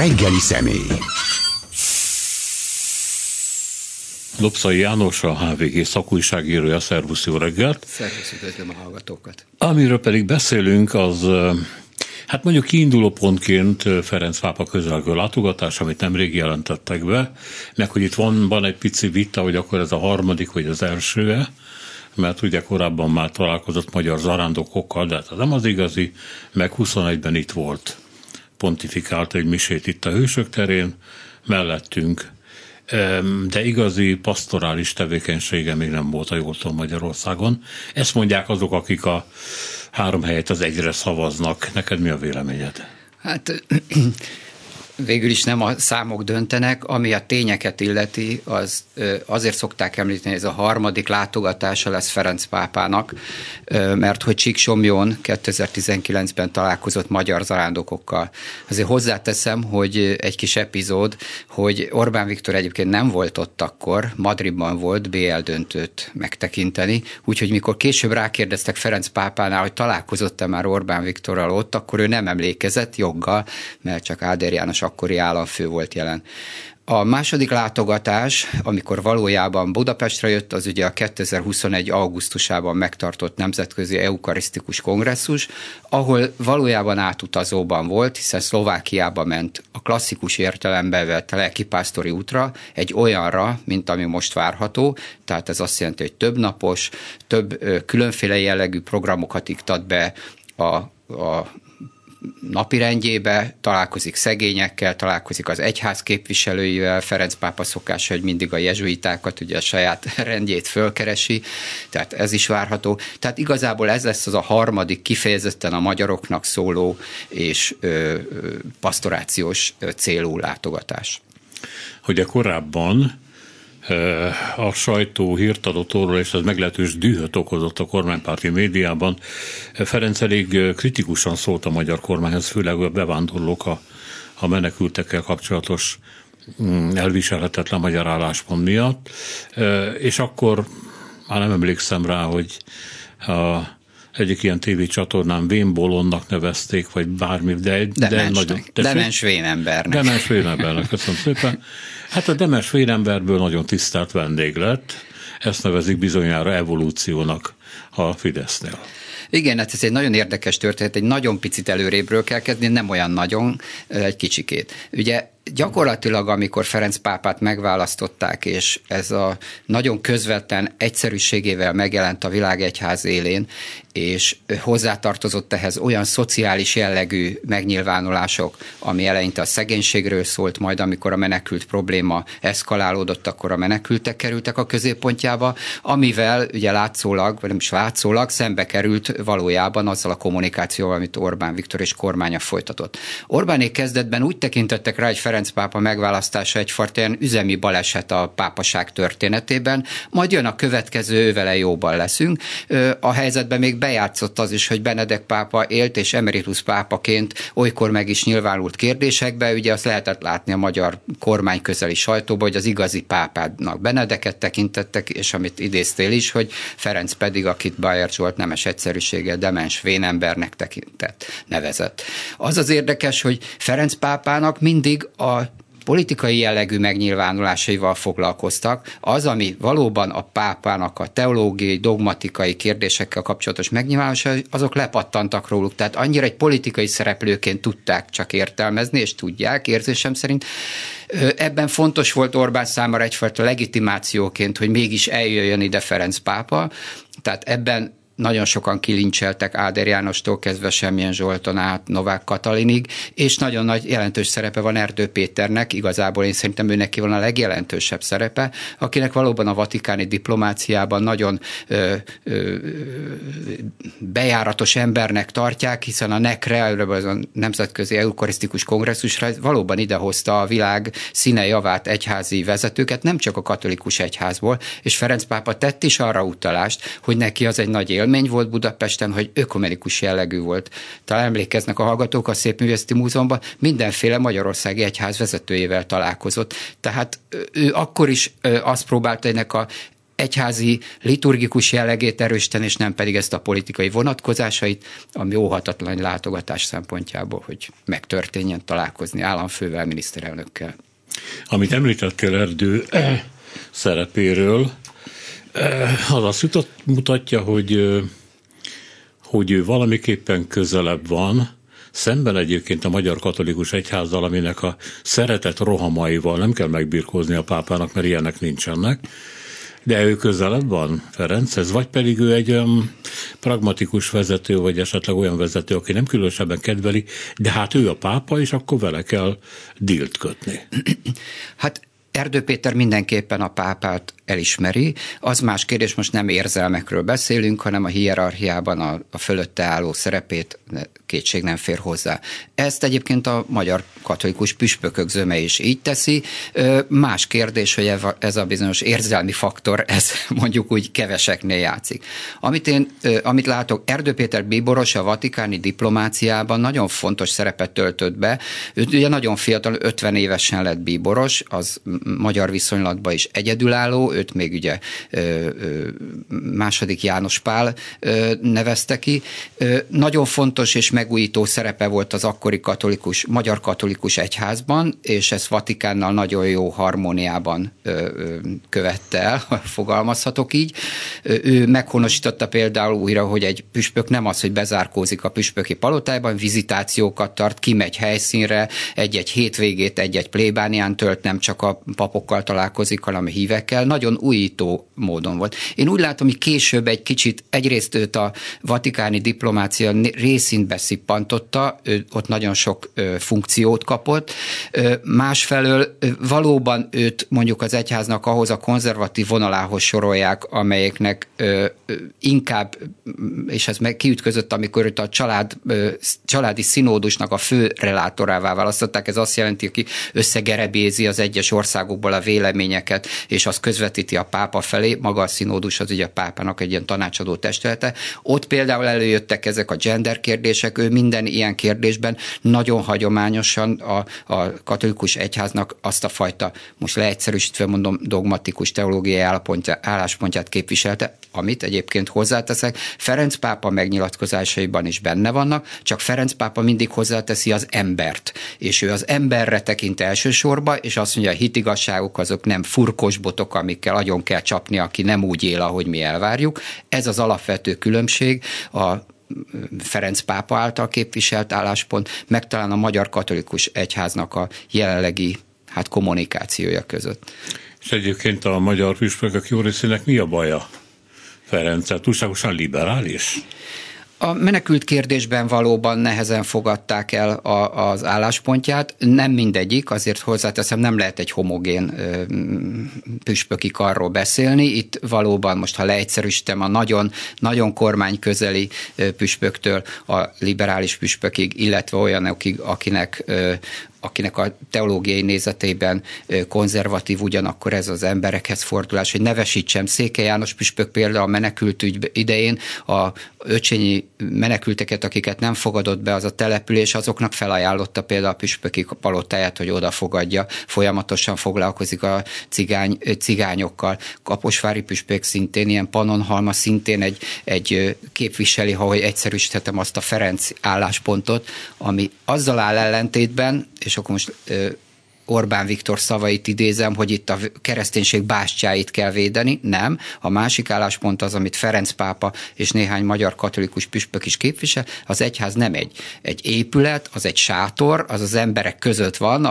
reggeli személy. Lopszai János, a HVG szakújságírója, szervusz, jó reggelt! Szervusz, üdvözlöm a hallgatókat! Amiről pedig beszélünk, az Hát mondjuk kiinduló pontként Ferenc pápa közelgő látogatás, amit nemrég jelentettek be, meg hogy itt van, van egy pici vita, hogy akkor ez a harmadik vagy az első mert ugye korábban már találkozott magyar zarándokokkal, de hát ez nem az igazi, meg 21-ben itt volt. Pontifikált egy misét itt a Hősök terén, mellettünk de igazi pastorális tevékenysége még nem volt a jól Magyarországon. Ezt mondják azok, akik a három helyet az egyre szavaznak. Neked mi a véleményed? Hát végül is nem a számok döntenek, ami a tényeket illeti, az azért szokták említeni, ez a harmadik látogatása lesz Ferenc pápának, mert hogy Csíksomjon 2019-ben találkozott magyar zarándokokkal. Azért hozzáteszem, hogy egy kis epizód, hogy Orbán Viktor egyébként nem volt ott akkor, Madridban volt BL döntőt megtekinteni, úgyhogy mikor később rákérdeztek Ferenc pápánál, hogy találkozott-e már Orbán Viktorral ott, akkor ő nem emlékezett joggal, mert csak Áder János akkori államfő volt jelen. A második látogatás, amikor valójában Budapestre jött, az ugye a 2021. augusztusában megtartott Nemzetközi Eukarisztikus Kongresszus, ahol valójában átutazóban volt, hiszen Szlovákiába ment a klasszikus értelembe vett lelkipásztori útra, egy olyanra, mint ami most várható, tehát ez azt jelenti, hogy több napos, több különféle jellegű programokat iktat be a, a napirendjébe, találkozik szegényekkel, találkozik az egyház képviselőivel, Ferenc pápa szokása, hogy mindig a jezsuitákat, ugye a saját rendjét fölkeresi, tehát ez is várható. Tehát igazából ez lesz az a harmadik kifejezetten a magyaroknak szóló és ö, pastorációs célú látogatás. Hogy a korábban a sajtó hírt adott orról, és ez meglehetős dühöt okozott a kormánypárti médiában. Ferenc elég kritikusan szólt a magyar kormányhoz, főleg a bevándorlók a, a menekültekkel kapcsolatos mm, elviselhetetlen magyar álláspont miatt, és akkor már nem emlékszem rá, hogy a egyik ilyen tévécsatornán Vénbolonnak nevezték, vagy bármi, de, de, de nagyon... Demens Vénembernek. Demens Vénembernek, köszönöm szépen. Hát a Demens Vénemberből nagyon tisztelt vendég lett, ezt nevezik bizonyára evolúciónak a Fidesznél. Igen, hát ez egy nagyon érdekes történet, egy nagyon picit előrébről kell kezdeni, nem olyan nagyon, egy kicsikét. Ugye gyakorlatilag, amikor Ferenc pápát megválasztották, és ez a nagyon közvetlen egyszerűségével megjelent a világegyház élén, és hozzátartozott ehhez olyan szociális jellegű megnyilvánulások, ami eleinte a szegénységről szólt, majd amikor a menekült probléma eszkalálódott, akkor a menekültek kerültek a középpontjába, amivel ugye látszólag, vagy nem is látszólag, szembe került valójában azzal a kommunikációval, amit Orbán Viktor és kormánya folytatott. Orbánék kezdetben úgy tekintettek rá, hogy Ferenc pápa megválasztása egyfajta ilyen üzemi baleset a pápaság történetében, majd jön a következő, ővele jóban leszünk. A helyzetben még bejátszott az is, hogy Benedek pápa élt, és emeritus pápaként olykor meg is nyilvánult kérdésekbe, ugye azt lehetett látni a magyar kormány közeli sajtóban, hogy az igazi pápádnak Benedeket tekintettek, és amit idéztél is, hogy Ferenc pedig, akit Bayer Zsolt nemes egyszerűséggel demens vénembernek tekintett, nevezett. Az az érdekes, hogy Ferenc pápának mindig a politikai jellegű megnyilvánulásaival foglalkoztak. Az, ami valóban a pápának a teológiai, dogmatikai kérdésekkel kapcsolatos megnyilvánulásai, azok lepattantak róluk. Tehát annyira egy politikai szereplőként tudták csak értelmezni, és tudják érzésem szerint. Ebben fontos volt Orbán számára egyfajta legitimációként, hogy mégis eljöjjön ide Ferenc pápa, tehát ebben nagyon sokan kilincseltek Áder Jánostól kezdve Semmilyen Zsolton át Novák Katalinig, és nagyon nagy jelentős szerepe van Erdő Péternek, igazából én szerintem ő neki van a legjelentősebb szerepe, akinek valóban a vatikáni diplomáciában nagyon ö, ö, bejáratos embernek tartják, hiszen a NECRE, a Nemzetközi Eukarisztikus Kongresszusra valóban idehozta a világ színe javát egyházi vezetőket, nem csak a katolikus egyházból, és Ferenc pápa tett is arra utalást, hogy neki az egy nagy élmény, élmény volt Budapesten, hogy ökumenikus jellegű volt. Talán emlékeznek a hallgatók a Szép Művészeti Múzeumban, mindenféle Magyarországi Egyház vezetőjével találkozott. Tehát ő akkor is azt próbálta ennek a egyházi liturgikus jellegét erősíteni, és nem pedig ezt a politikai vonatkozásait, ami óhatatlan látogatás szempontjából, hogy megtörténjen találkozni államfővel, miniszterelnökkel. Amit említettél Erdő szerepéről, az azt jutott, mutatja, hogy, hogy ő valamiképpen közelebb van, szemben egyébként a Magyar Katolikus Egyházzal, aminek a szeretet rohamaival nem kell megbirkózni a pápának, mert ilyenek nincsenek, de ő közelebb van, ez vagy pedig ő egy olyan pragmatikus vezető, vagy esetleg olyan vezető, aki nem különösebben kedveli, de hát ő a pápa, és akkor vele kell dílt kötni. Hát Erdő Péter mindenképpen a pápát elismeri. Az más kérdés, most nem érzelmekről beszélünk, hanem a hierarchiában a, a fölötte álló szerepét kétség nem fér hozzá. Ezt egyébként a magyar katolikus püspökök zöme is így teszi. Más kérdés, hogy ez a bizonyos érzelmi faktor, ez mondjuk úgy keveseknél játszik. Amit én, amit látok, Erdő Péter Bíboros a vatikáni diplomáciában nagyon fontos szerepet töltött be. Ő ugye nagyon fiatal, 50 évesen lett bíboros, az magyar viszonylatban is egyedülálló, őt még ugye második János Pál nevezte ki. Nagyon fontos és megújító szerepe volt az akkori katolikus, magyar katolikus egyházban, és ezt Vatikánnal nagyon jó harmóniában követte el, fogalmazhatok így. Ő meghonosította például újra, hogy egy püspök nem az, hogy bezárkózik a püspöki palotájban, vizitációkat tart, kimegy helyszínre, egy-egy hétvégét egy-egy plébánián tölt, nem csak a papokkal találkozik, hanem hívekkel. Nagyon újító módon volt. Én úgy látom, hogy később egy kicsit egyrészt őt a vatikáni diplomácia részint beszippantotta, ő ott nagyon sok funkciót kapott, másfelől valóban őt mondjuk az egyháznak ahhoz a konzervatív vonalához sorolják, amelyeknek inkább, és ez meg kiütközött, amikor őt a család, családi színódusnak a fő relátorává választották, ez azt jelenti, hogy összegerebézi az egyes országokból a véleményeket, és az közvetít közvetíti a pápa felé, maga a színódus az ugye a pápának egy ilyen tanácsadó testülete. Ott például előjöttek ezek a gender kérdések, ő minden ilyen kérdésben nagyon hagyományosan a, a katolikus egyháznak azt a fajta, most leegyszerűsítve mondom, dogmatikus teológiai álláspontját képviselte, amit egyébként hozzáteszek, Ferenc pápa megnyilatkozásaiban is benne vannak, csak Ferenc pápa mindig hozzáteszi az embert, és ő az emberre tekint elsősorba, és azt mondja, a hitigasságok azok nem furkos botok, amikkel agyon kell csapni, aki nem úgy él, ahogy mi elvárjuk. Ez az alapvető különbség a Ferenc pápa által képviselt álláspont, meg talán a Magyar Katolikus Egyháznak a jelenlegi hát kommunikációja között. És egyébként a magyar püspökök jó részének mi a baja? Ferenc, túlságosan liberális? A menekült kérdésben valóban nehezen fogadták el a, az álláspontját. Nem mindegyik, azért hozzáteszem, nem lehet egy homogén ö, püspöki karról beszélni. Itt valóban, most ha leegyszerűsítem, a nagyon, nagyon kormányközeli püspöktől a liberális püspökig, illetve olyanokig, akinek ö, akinek a teológiai nézetében konzervatív, ugyanakkor ez az emberekhez fordulás, hogy nevesítsem Széke János püspök például a menekült ügy idején a öcsényi menekülteket, akiket nem fogadott be az a település, azoknak felajánlotta például a püspöki palotáját, hogy oda fogadja, folyamatosan foglalkozik a cigány, cigányokkal. Kaposvári püspök szintén, ilyen Panonhalma szintén egy, egy képviseli, ha hogy egyszerűsíthetem azt a Ferenc álláspontot, ami azzal áll ellentétben, akkor most Orbán Viktor szavait idézem, hogy itt a kereszténység bástyáit kell védeni. Nem. A másik álláspont az, amit Ferenc pápa és néhány magyar katolikus püspök is képvisel, az egyház nem egy, egy épület, az egy sátor, az az emberek között van,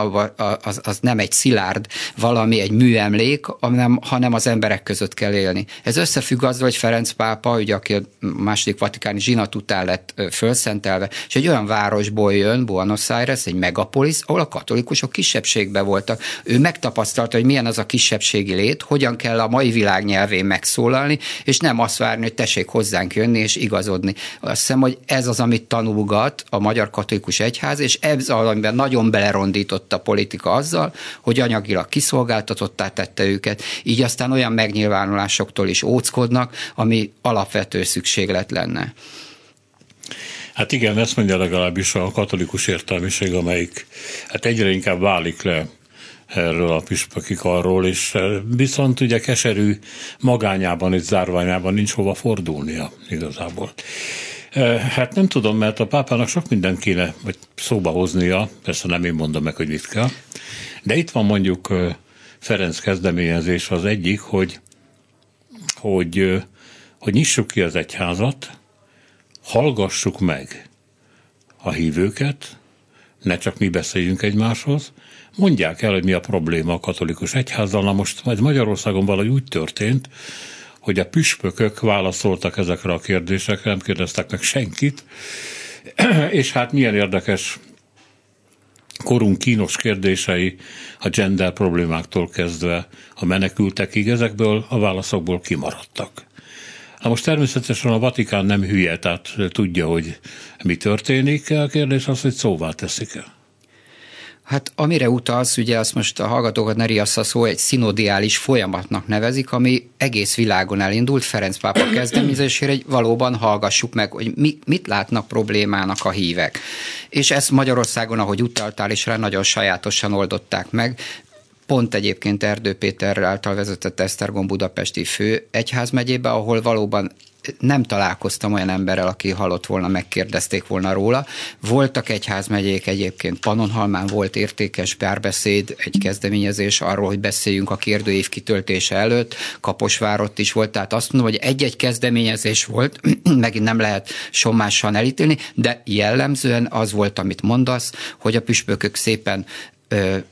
az, az nem egy szilárd valami, egy műemlék, hanem, hanem az emberek között kell élni. Ez összefügg azzal, hogy Ferenc pápa, ugye, aki a második vatikáni zsinat után lett fölszentelve, és egy olyan városból jön, Buenos Aires, egy megapolis, ahol a katolikusok kisebbség kisebbségben voltak. Ő megtapasztalta, hogy milyen az a kisebbségi lét, hogyan kell a mai világ nyelvén megszólalni, és nem azt várni, hogy tessék hozzánk jönni és igazodni. Azt hiszem, hogy ez az, amit tanulgat a Magyar Katolikus Egyház, és ez az, amiben nagyon belerondított a politika azzal, hogy anyagilag kiszolgáltatottá tette őket, így aztán olyan megnyilvánulásoktól is óckodnak, ami alapvető szükséglet lenne. Hát igen, ezt mondja legalábbis a katolikus értelmiség, amelyik hát egyre inkább válik le erről a püspöki karról, és viszont ugye keserű magányában és zárványában nincs hova fordulnia igazából. Hát nem tudom, mert a pápának sok mindent kéne vagy szóba hoznia, persze nem én mondom meg, hogy mit kell, de itt van mondjuk Ferenc kezdeményezés az egyik, hogy, hogy, hogy nyissuk ki az egyházat, hallgassuk meg a hívőket, ne csak mi beszéljünk egymáshoz, mondják el, hogy mi a probléma a katolikus egyházzal. Na most majd Magyarországon valahogy úgy történt, hogy a püspökök válaszoltak ezekre a kérdésekre, nem kérdeztek meg senkit, és hát milyen érdekes korunk kínos kérdései, a gender problémáktól kezdve a menekültekig, ezekből a válaszokból kimaradtak. Na most természetesen a Vatikán nem hülye, tehát tudja, hogy mi történik. A kérdés az, hogy szóvá teszik el. Hát amire utalsz, ugye azt most a hallgatókat ne riassza szó, egy szinodiális folyamatnak nevezik, ami egész világon elindult Ferenc pápa kezdeményezésére, hogy valóban hallgassuk meg, hogy mi, mit látnak problémának a hívek. És ezt Magyarországon, ahogy utaltál is rá, nagyon sajátosan oldották meg pont egyébként Erdő Péter által vezetett Esztergom budapesti fő egyházmegyébe, ahol valóban nem találkoztam olyan emberrel, aki halott volna, megkérdezték volna róla. Voltak egyházmegyék egyébként, Panonhalmán volt értékes párbeszéd, egy kezdeményezés arról, hogy beszéljünk a kérdőív kitöltése előtt, Kaposvárott is volt, tehát azt mondom, hogy egy-egy kezdeményezés volt, megint nem lehet sommással elítélni, de jellemzően az volt, amit mondasz, hogy a püspökök szépen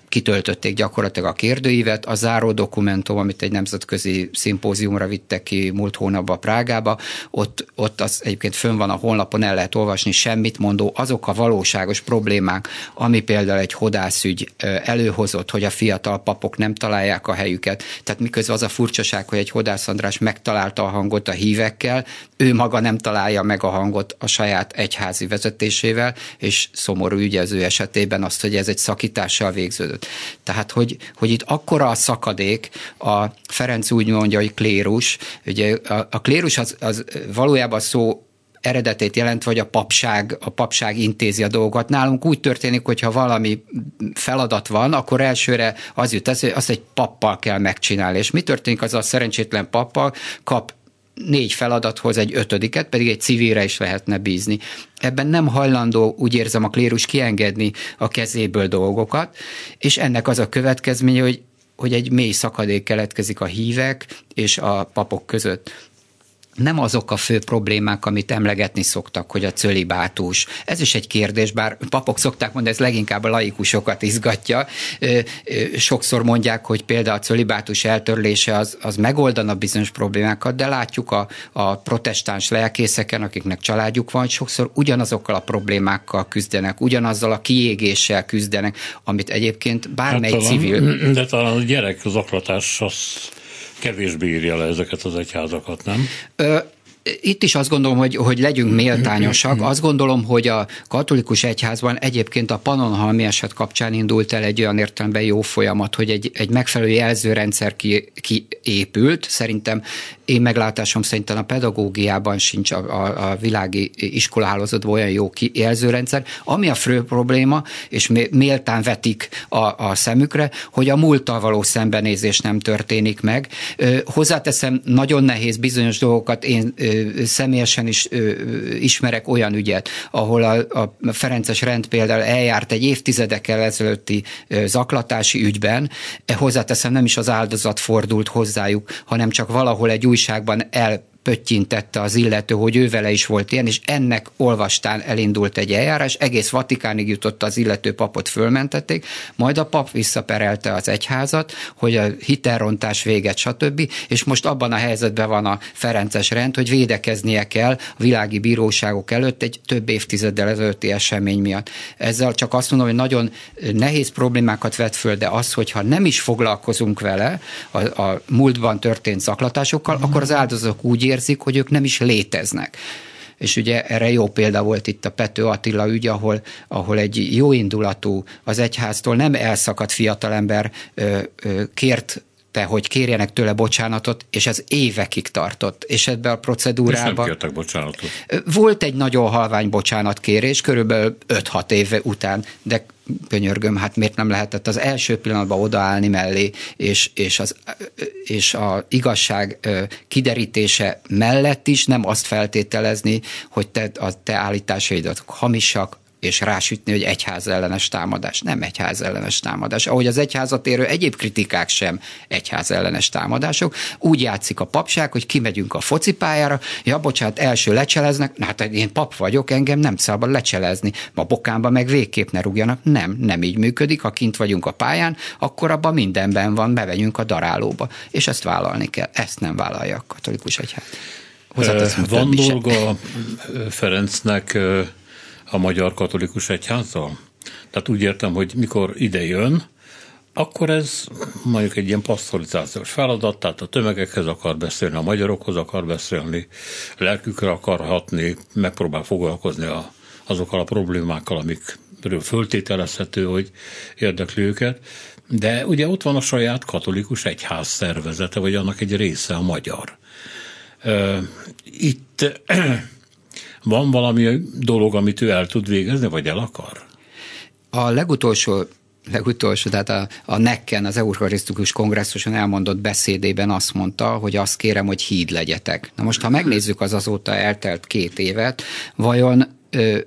kitöltötték gyakorlatilag a kérdőívet, a záró dokumentum, amit egy nemzetközi szimpóziumra vittek ki múlt hónapban Prágába, ott, ott az egyébként fönn van a honlapon, el lehet olvasni semmit mondó, azok a valóságos problémák, ami például egy hodászügy előhozott, hogy a fiatal papok nem találják a helyüket. Tehát miközben az a furcsaság, hogy egy Hodász András megtalálta a hangot a hívekkel, ő maga nem találja meg a hangot a saját egyházi vezetésével, és szomorú ügy az ő esetében azt, hogy ez egy szakítással végződött között. Tehát, hogy, hogy itt akkora a szakadék, a Ferenc úgy mondja, hogy klérus, ugye a, a klérus az, az valójában szó eredetét jelent, vagy a papság, a papság intézi a dolgokat. Nálunk úgy történik, hogy ha valami feladat van, akkor elsőre az jut ez, azt egy pappal kell megcsinálni. És mi történik az a szerencsétlen pappal? Kap négy feladathoz egy ötödiket, pedig egy civilre is lehetne bízni. Ebben nem hajlandó, úgy érzem, a klérus kiengedni a kezéből dolgokat, és ennek az a következménye, hogy hogy egy mély szakadék keletkezik a hívek és a papok között nem azok a fő problémák, amit emlegetni szoktak, hogy a cölibátus. Ez is egy kérdés, bár papok szokták mondani, ez leginkább a laikusokat izgatja. Sokszor mondják, hogy például a cölibátus eltörlése az, az megoldana bizonyos problémákat, de látjuk a, a protestáns lelkészeken, akiknek családjuk van, sokszor ugyanazokkal a problémákkal küzdenek, ugyanazzal a kiégéssel küzdenek, amit egyébként bármely hát talán, civil... De talán a gyerek zaklatás az kevésbé írja le ezeket az egyházakat, nem? Ö, itt is azt gondolom, hogy, hogy legyünk méltányosak. Azt gondolom, hogy a katolikus egyházban egyébként a Panonhalmi eset kapcsán indult el egy olyan értelemben jó folyamat, hogy egy, egy megfelelő jelzőrendszer ki, kiépült. Szerintem én meglátásom szerint a pedagógiában sincs a, a, a világi iskolahálózatban olyan jó jelzőrendszer. Ami a fő probléma, és méltán vetik a, a szemükre, hogy a múlttal való szembenézés nem történik meg. Hozzáteszem, nagyon nehéz bizonyos dolgokat én személyesen is ismerek olyan ügyet, ahol a, a Ferences rend például eljárt egy évtizedekkel ezelőtti zaklatási ügyben, e, hozzáteszem nem is az áldozat fordult hozzájuk, hanem csak valahol egy újságban el pöttyintette az illető, hogy ő vele is volt ilyen, és ennek olvastán elindult egy eljárás, egész Vatikánig jutott az illető papot fölmentették, majd a pap visszaperelte az egyházat, hogy a hitelrontás véget, stb. És most abban a helyzetben van a Ferences rend, hogy védekeznie kell a világi bíróságok előtt egy több évtizeddel ezelőtti esemény miatt. Ezzel csak azt mondom, hogy nagyon nehéz problémákat vet föl, de az, hogyha nem is foglalkozunk vele a, a múltban történt zaklatásokkal, mm. akkor az áldozatok úgy ér, érzik, hogy ők nem is léteznek. És ugye erre jó példa volt itt a Pető Attila ügy, ahol, ahol egy jó indulatú, az egyháztól nem elszakadt fiatalember ö, ö, kért kérte, hogy kérjenek tőle bocsánatot, és ez évekig tartott. És ebbe a procedúrában... És nem kértek bocsánatot. Volt egy nagyon halvány bocsánatkérés, körülbelül 5-6 éve után, de könyörgöm, hát miért nem lehetett az első pillanatban odaállni mellé, és, és, az, és a igazság kiderítése mellett is nem azt feltételezni, hogy te, a te állításaidat hamisak, és rásütni, hogy egyház ellenes támadás. Nem egyház ellenes támadás. Ahogy az egyházat érő egyéb kritikák sem egyház ellenes támadások. Úgy játszik a papság, hogy kimegyünk a focipályára, ja, bocsánat, első lecseleznek, na hát én pap vagyok, engem nem szabad lecselezni. Ma bokámba meg végképp ne rúgjanak. Nem, nem így működik. Ha kint vagyunk a pályán, akkor abban mindenben van, bevegyünk a darálóba. És ezt vállalni kell. Ezt nem vállalja a katolikus egyház. Van dolga Ferencnek a magyar katolikus egyházzal? Tehát úgy értem, hogy mikor ide jön, akkor ez mondjuk egy ilyen passzolizációs feladat, tehát a tömegekhez akar beszélni, a magyarokhoz akar beszélni, lelkükre akar hatni, megpróbál foglalkozni a, azokkal a problémákkal, amikről föltételezhető, hogy érdekli őket. De ugye ott van a saját katolikus egyház szervezete, vagy annak egy része a magyar. Itt van valami dolog, amit ő el tud végezni, vagy el akar? A legutolsó legutolsó, tehát a, a Nekken, az Eucharisztikus Kongresszuson elmondott beszédében azt mondta, hogy azt kérem, hogy híd legyetek. Na most, ha megnézzük az azóta eltelt két évet, vajon ö,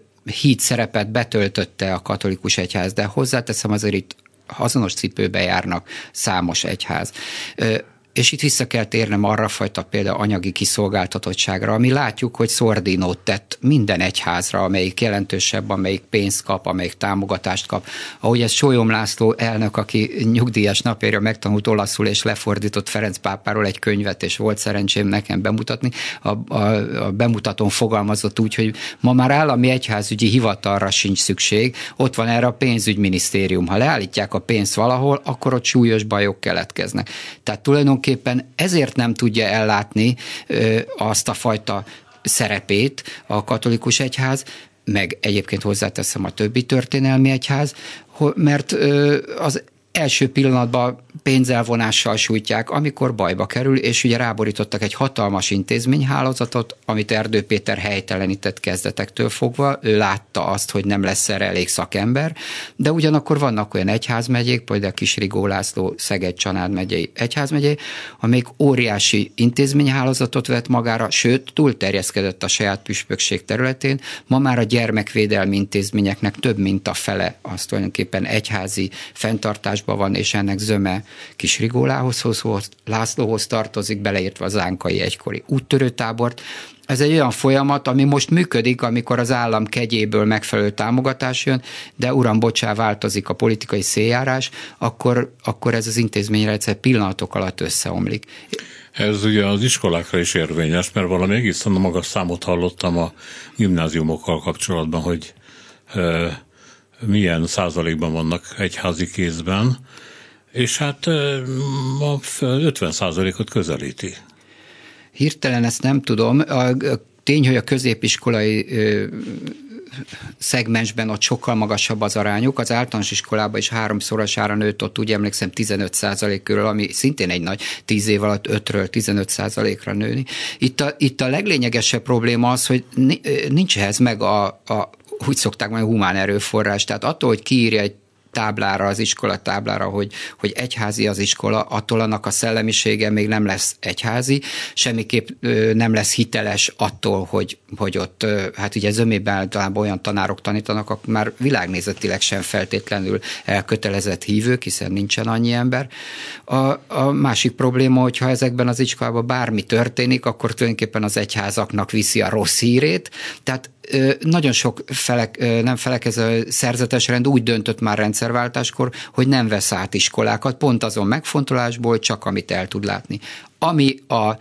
híd szerepet betöltötte a katolikus egyház, de hozzáteszem azért itt azonos cipőbe járnak számos egyház. Ö, és itt vissza kell térnem arra fajta például anyagi kiszolgáltatottságra, ami látjuk, hogy szordinót tett minden egyházra, amelyik jelentősebb, amelyik pénzt kap, amelyik támogatást kap. Ahogy ez Sólyom László elnök, aki nyugdíjas napérja megtanult olaszul és lefordított Ferenc pápáról egy könyvet, és volt szerencsém nekem bemutatni, a, a, a bemutatón fogalmazott úgy, hogy ma már állami egyházügyi hivatalra sincs szükség, ott van erre a pénzügyminisztérium. Ha leállítják a pénzt valahol, akkor ott súlyos bajok keletkeznek. Tehát tulajdonképpen tulajdonképpen ezért nem tudja ellátni azt a fajta szerepét a katolikus egyház, meg egyébként hozzáteszem a többi történelmi egyház, mert az első pillanatban pénzelvonással sújtják, amikor bajba kerül, és ugye ráborítottak egy hatalmas intézményhálózatot, amit Erdő Péter helytelenített kezdetektől fogva, ő látta azt, hogy nem lesz erre elég szakember, de ugyanakkor vannak olyan egyházmegyék, például a Kis Rigó László Szeged Csanád megyei egyházmegyé, amelyik óriási intézményhálózatot vett magára, sőt, túlterjeszkedett a saját püspökség területén, ma már a gyermekvédelmi intézményeknek több mint a fele az tulajdonképpen egyházi fenntartásban van, és ennek zöme Kis Rigólához, Lászlóhoz tartozik, beleértve az Zánkai egykori úttörőtábort. Ez egy olyan folyamat, ami most működik, amikor az állam kegyéből megfelelő támogatás jön, de uram, bocsá, változik a politikai széljárás, akkor, akkor ez az intézményrendszer pillanatok alatt összeomlik. Ez ugye az iskolákra is érvényes, mert valami egészen magas számot hallottam a gimnáziumokkal kapcsolatban, hogy e, milyen százalékban vannak egyházi kézben, és hát a 50 százalékot közelíti. Hirtelen ezt nem tudom. A tény, hogy a középiskolai szegmensben ott sokkal magasabb az arányuk. Az általános iskolában is háromszorosára nőtt, ott úgy emlékszem 15 százalék körül, ami szintén egy nagy 10 év alatt 5-ről 15 százalékra nőni. Itt a, itt a leglényegesebb probléma az, hogy nincs ehhez meg a, a úgy szokták mondani, humán erőforrás. Tehát attól, hogy kiírja egy táblára, az iskola táblára, hogy, hogy egyházi az iskola, attól annak a szellemisége még nem lesz egyházi, semmiképp nem lesz hiteles attól, hogy, hogy ott, hát ugye zömében általában olyan tanárok tanítanak, akik már világnézetileg sem feltétlenül elkötelezett hívők, hiszen nincsen annyi ember. A, a másik probléma, hogyha ezekben az iskolában bármi történik, akkor tulajdonképpen az egyházaknak viszi a rossz hírét, tehát nagyon sok felek, nem felekező szerzetes rend úgy döntött már rendszerváltáskor, hogy nem vesz át iskolákat, pont azon megfontolásból, csak amit el tud látni. Ami a,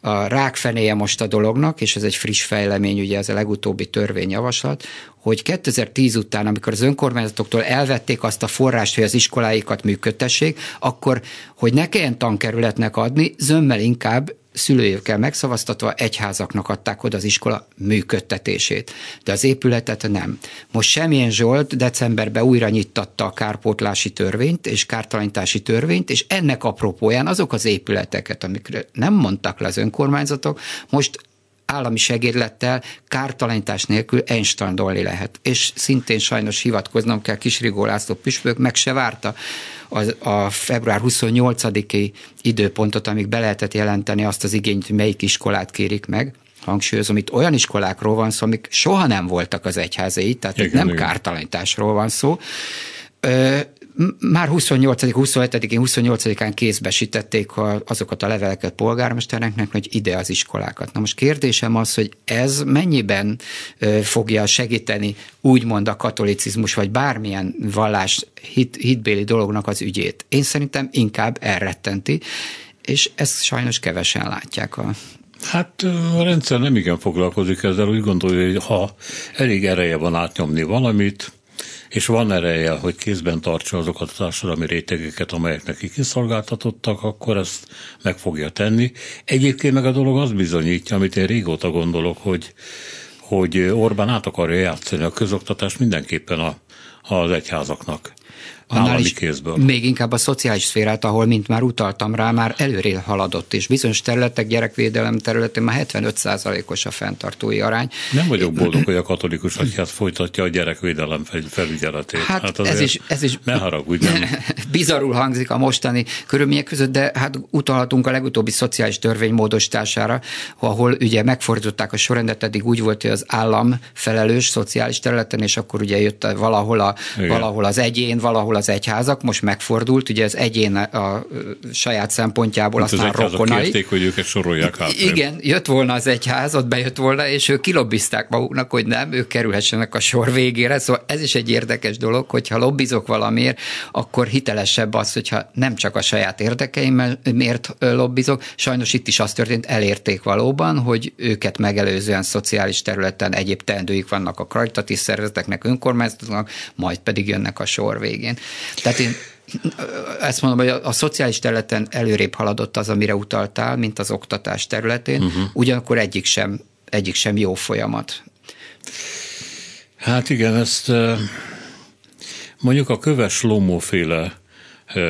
a rákfenéje most a dolognak, és ez egy friss fejlemény, ugye ez a legutóbbi törvényjavaslat, hogy 2010 után, amikor az önkormányzatoktól elvették azt a forrást, hogy az iskoláikat működtessék, akkor, hogy ne kelljen tankerületnek adni, zömmel inkább szülőjükkel megszavaztatva egyházaknak adták oda az iskola működtetését, de az épületet nem. Most semmilyen Zsolt decemberben újra nyittatta a kárpótlási törvényt és kártalanítási törvényt, és ennek apropóján azok az épületeket, amikre nem mondtak le az önkormányzatok, most állami segédlettel, kártalanítás nélkül einstein lehet. És szintén sajnos hivatkoznom kell Kisrigó László püspök, meg se várta a, a február 28-i időpontot, amíg be lehetett jelenteni azt az igényt, hogy melyik iskolát kérik meg, hangsúlyozom, itt olyan iskolákról van szó, amik soha nem voltak az egyházai, tehát igen, itt nem igen. kártalanításról van szó már 28 27-én, 28-án kézbesítették azokat a leveleket polgármestereknek, hogy ide az iskolákat. Na most kérdésem az, hogy ez mennyiben fogja segíteni úgymond a katolicizmus, vagy bármilyen vallás hit, hitbéli dolognak az ügyét. Én szerintem inkább elrettenti, és ezt sajnos kevesen látják a Hát a rendszer nem igen foglalkozik ezzel, úgy gondolja, hogy ha elég ereje van átnyomni valamit, és van ereje, hogy kézben tartsa azokat a társadalmi rétegeket, amelyek neki kiszolgáltatottak, akkor ezt meg fogja tenni. Egyébként meg a dolog az bizonyítja, amit én régóta gondolok, hogy, hogy Orbán át akarja játszani a közoktatást mindenképpen a, az egyházaknak annál is kézből. még inkább a szociális szférát, ahol, mint már utaltam rá, már előre haladott, és bizonyos területek, gyerekvédelem területén már 75%-os a fenntartói arány. Nem vagyok boldog, hogy a katolikus egyház folytatja a gyerekvédelem felügyeletét. Hát, hát ez is, ez is ne haragudj, nem. bizarul hangzik a mostani körülmények között, de hát utalhatunk a legutóbbi szociális törvény módosítására, ahol ugye megfordították a sorrendet, eddig úgy volt, hogy az állam felelős szociális területen, és akkor ugye jött valahol, a, valahol az egyén, valahol az egyházak, most megfordult, ugye az egyén a saját szempontjából, Mint aztán az rokonai. kérték, hogy őket sorolják át. Igen, jött volna az egyház, ott bejött volna, és ők kilobbizták maguknak, hogy nem, ők kerülhessenek a sor végére, szóval ez is egy érdekes dolog, hogyha lobbizok valamiért, akkor hitelesebb az, hogyha nem csak a saját érdekeimért lobbizok, sajnos itt is az történt, elérték valóban, hogy őket megelőzően szociális területen egyéb teendőik vannak a karitatív szervezeteknek, önkormányzatoknak, majd pedig jönnek a sor végén. Tehát én ezt mondom, hogy a, a szociális területen előrébb haladott az, amire utaltál, mint az oktatás területén, uh-huh. ugyanakkor egyik sem, egyik sem jó folyamat. Hát igen, ezt mondjuk a köves lomóféle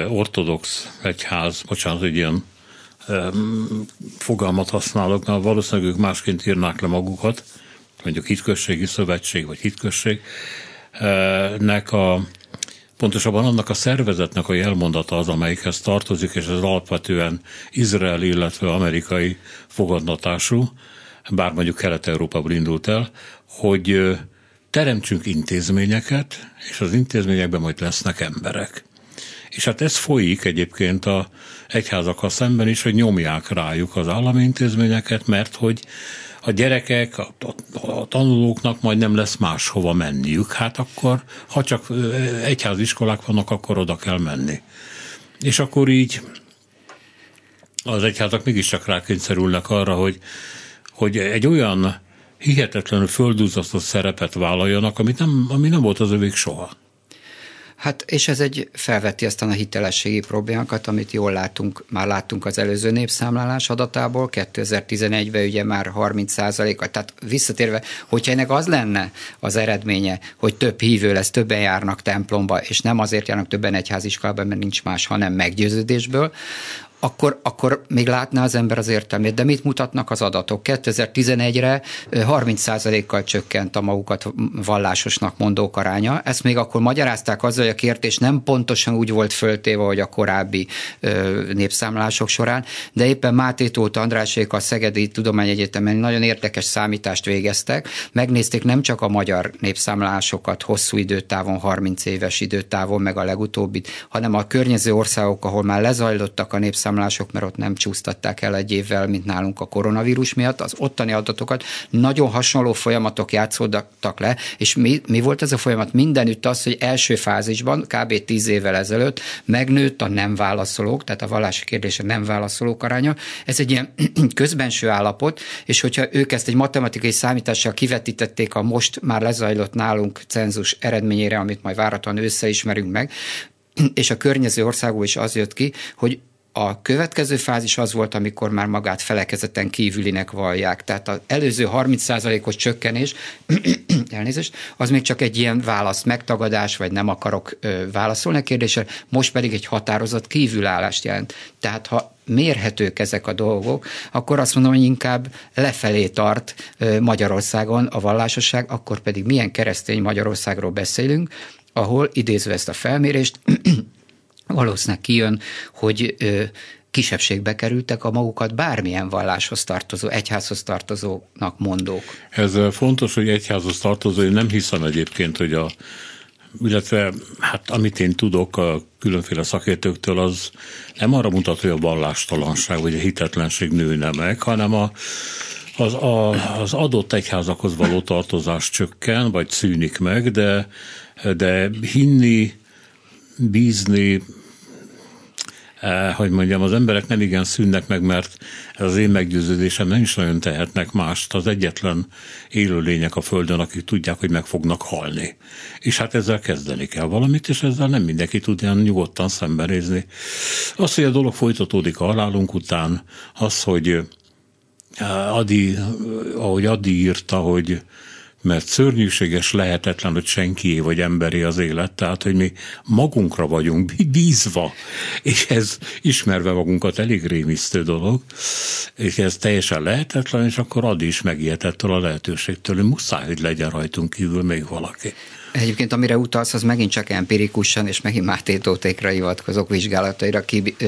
ortodox egyház, bocsánat, egy ilyen fogalmat használok, mert valószínűleg ők másként írnák le magukat, mondjuk hitközségi szövetség, vagy hitközségnek a Pontosabban annak a szervezetnek a jelmondata az, amelyikhez tartozik, és ez alapvetően Izrael, illetve amerikai fogadnatású, bár mondjuk Kelet-Európából indult el, hogy teremtsünk intézményeket, és az intézményekben majd lesznek emberek. És hát ez folyik egyébként a egyházakkal szemben is, hogy nyomják rájuk az állami intézményeket, mert hogy a gyerekek, a, a, a tanulóknak majd nem lesz máshova menniük. Hát akkor, ha csak egyháziskolák vannak, akkor oda kell menni. És akkor így az egyházak mégiscsak rákényszerülnek arra, hogy, hogy egy olyan hihetetlenül földúzasztott szerepet vállaljanak, amit nem, ami nem volt az övék soha. Hát és ez egy felveti aztán a hitelességi problémákat, amit jól látunk, már láttunk az előző népszámlálás adatából, 2011-ben ugye már 30 a tehát visszatérve, hogyha ennek az lenne az eredménye, hogy több hívő lesz, többen járnak templomba, és nem azért járnak többen egyháziskolába, mert nincs más, hanem meggyőződésből, akkor, akkor még látná az ember az értelmét. De mit mutatnak az adatok? 2011-re 30%-kal csökkent a magukat vallásosnak mondók aránya. Ezt még akkor magyarázták azzal, hogy a kérdés nem pontosan úgy volt föltéve, hogy a korábbi népszámlások során, de éppen Máté Tóth Andrásék a Szegedi Tudományegyetemen nagyon érdekes számítást végeztek. Megnézték nem csak a magyar népszámlásokat hosszú időtávon, 30 éves időtávon, meg a legutóbbit, hanem a környező országok, ahol már lezajlottak a népszámlások, számlások, mert ott nem csúsztatták el egy évvel, mint nálunk a koronavírus miatt. Az ottani adatokat nagyon hasonló folyamatok játszódtak le, és mi, mi volt ez a folyamat? Mindenütt az, hogy első fázisban, kb. 10 évvel ezelőtt megnőtt a nem válaszolók, tehát a vallási kérdése nem válaszolók aránya. Ez egy ilyen közbenső állapot, és hogyha ők ezt egy matematikai számítással kivetítették a most már lezajlott nálunk cenzus eredményére, amit majd várhatóan összeismerünk meg, és a környező országból is az jött ki, hogy A következő fázis az volt, amikor már magát felekezeten kívülinek vallják. Tehát az előző 30%-os csökkenés, elnézést, az még csak egy ilyen válasz megtagadás, vagy nem akarok ö, válaszolni a kérdésre, most pedig egy határozott kívülállást jelent. Tehát ha mérhetők ezek a dolgok, akkor azt mondom, hogy inkább lefelé tart Magyarországon a vallásosság, akkor pedig milyen keresztény Magyarországról beszélünk, ahol idézve ezt a felmérést, valószínűleg kijön, hogy kisebbségbe kerültek a magukat bármilyen valláshoz tartozó, egyházhoz tartozónak mondók. Ez fontos, hogy egyházhoz tartozó, én nem hiszem egyébként, hogy a illetve hát amit én tudok a különféle szakértőktől, az nem arra mutat, hogy a vallástalanság vagy a hitetlenség nőne meg, hanem a, az, a, az adott egyházakhoz való tartozás csökken, vagy szűnik meg, de, de hinni, bízni, Eh, hogy mondjam, az emberek nem igen szűnnek meg, mert ez az én meggyőződésem nem is nagyon tehetnek mást. Az egyetlen élőlények a Földön, akik tudják, hogy meg fognak halni. És hát ezzel kezdeni kell valamit, és ezzel nem mindenki tud ilyen nyugodtan szembenézni. Az, hogy a dolog folytatódik a halálunk után, az, hogy eh, Adi, ahogy Adi írta, hogy mert szörnyűséges, lehetetlen, hogy senkié vagy emberi az élet, tehát, hogy mi magunkra vagyunk bízva, és ez ismerve magunkat elég rémisztő dolog, és ez teljesen lehetetlen, és akkor ad is megijedett a lehetőségtől, hogy muszáj, hogy legyen rajtunk kívül még valaki. Egyébként amire utalsz, az megint csak empirikusan, és megint Máté Tótékra hivatkozok vizsgálataira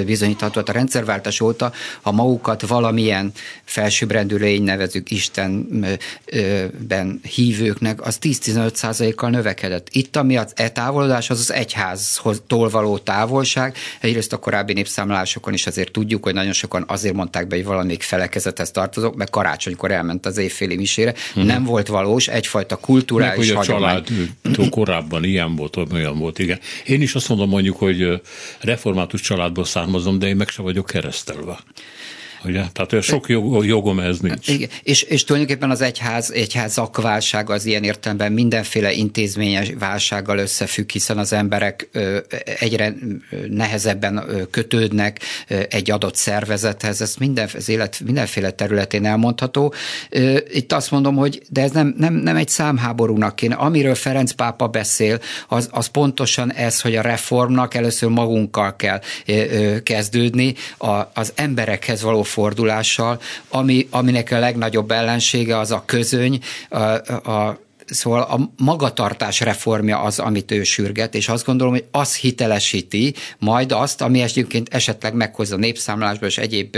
bizonyítható. Hát a rendszerváltás óta, ha magukat valamilyen felsőbbrendű lény nevezük Istenben hívőknek, az 10-15 százalékkal növekedett. Itt ami az e-távolodás, az az egyháztól való távolság. Egyrészt a korábbi népszámlálásokon is azért tudjuk, hogy nagyon sokan azért mondták be, hogy valamelyik felekezethez tartozok, mert karácsonykor elment az évféli misére. Hmm. Nem volt valós, egyfajta kulturális Meg. Család korábban ilyen volt, olyan volt, igen. Én is azt mondom mondjuk, hogy református családból származom, de én meg se vagyok keresztelve. Ugye? Tehát olyan sok jog, jogom ez nincs. Igen. És, és tulajdonképpen az egyház, egyházak válsága az ilyen értelemben mindenféle intézményes válsággal összefügg, hiszen az emberek egyre nehezebben kötődnek egy adott szervezethez, ez minden, az élet mindenféle területén elmondható. Itt azt mondom, hogy de ez nem, nem, nem egy számháborúnak kéne. Amiről Ferenc pápa beszél, az, az pontosan ez, hogy a reformnak először magunkkal kell kezdődni, a, az emberekhez való fordulással, ami, aminek a legnagyobb ellensége az a közöny, a, a Szóval a magatartás reformja az, amit ő sürget, és azt gondolom, hogy az hitelesíti majd azt, ami egyébként esetleg meghozza népszámlásba és egyéb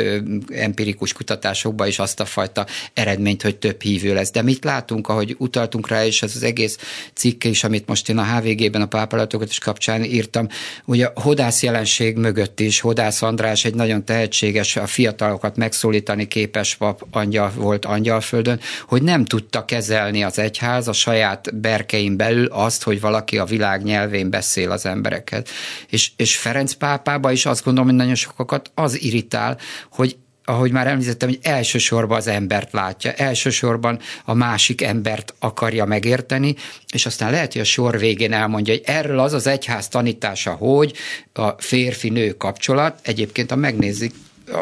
empirikus kutatásokba is azt a fajta eredményt, hogy több hívő lesz. De mit látunk, ahogy utaltunk rá, és ez az egész cikk is, amit most én a HVG-ben a pápalatokat is kapcsán írtam, ugye a hodász jelenség mögött is, Hodász András egy nagyon tehetséges, a fiatalokat megszólítani képes pap angyal volt angyalföldön, hogy nem tudta kezelni az egyház, a saját berkein belül azt, hogy valaki a világ nyelvén beszél az embereket. És, és Ferenc pápába is azt gondolom, hogy nagyon sokakat az irritál, hogy ahogy már említettem, hogy elsősorban az embert látja, elsősorban a másik embert akarja megérteni, és aztán lehet, hogy a sor végén elmondja, hogy erről az az egyház tanítása, hogy a férfi-nő kapcsolat, egyébként ha megnézik,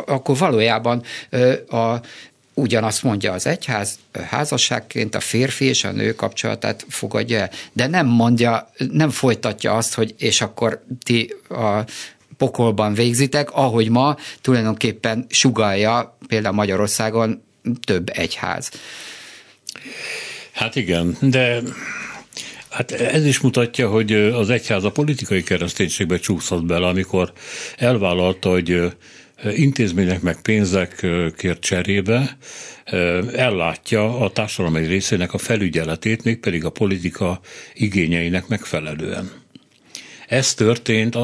akkor valójában a ugyanazt mondja az egyház, házasságként a férfi és a nő kapcsolatát fogadja el, de nem mondja, nem folytatja azt, hogy és akkor ti a pokolban végzitek, ahogy ma tulajdonképpen sugalja például Magyarországon több egyház. Hát igen, de Hát ez is mutatja, hogy az egyház a politikai kereszténységbe csúszott bele, amikor elvállalta, hogy intézmények meg pénzekért cserébe ellátja a társadalom egy részének a felügyeletét, mégpedig a politika igényeinek megfelelően. Ez történt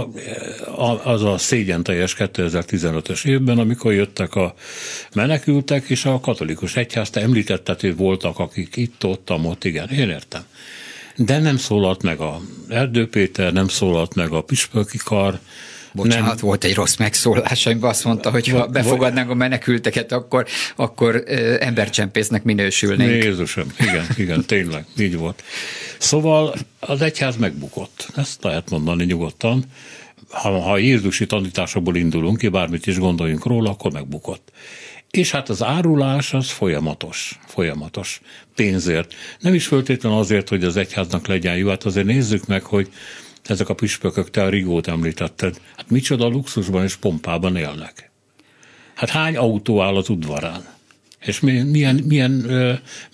az a szégyen teljes 2015-ös évben, amikor jöttek a menekültek, és a katolikus egyház, te említetted, voltak, akik itt, ott, ott, igen, én értem. De nem szólalt meg a Erdő Péter, nem szólalt meg a Pispöki Kar, Bocsánat, nem. volt egy rossz megszólás, amiben azt mondta, hogy ha befogadnánk a menekülteket, akkor, akkor embercsempésznek minősülnénk. Jézusom, igen, igen, tényleg, így volt. Szóval az egyház megbukott, ezt lehet mondani nyugodtan. Ha, ha Jézusi tanításokból indulunk ki, bármit is gondoljunk róla, akkor megbukott. És hát az árulás az folyamatos, folyamatos pénzért. Nem is föltétlenül azért, hogy az egyháznak legyen jó, hát azért nézzük meg, hogy ezek a püspökök, te a Rigót említetted, hát micsoda luxusban és pompában élnek. Hát hány autó áll az udvarán? És milyen, milyen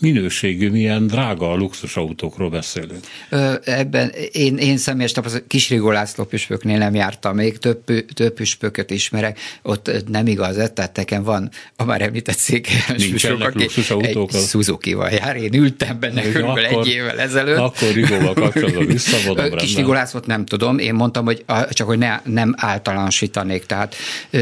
minőségű, milyen drága a luxusautókról beszélünk. Ebben én, én személyes tapasztalat, Kisrigó László püspöknél nem jártam, még több, több püspököt ismerek, ott nem igaz, eh? tehát nekem van a már említett székelyes püspök, aki egy Suzuki-val jár, én ültem benne körülbelül egy évvel ezelőtt. Akkor Rigóval kapcsolatban visszavonom. Kisrigó Lászlót nem tudom, én mondtam, hogy csak hogy ne, nem általánosítanék, tehát,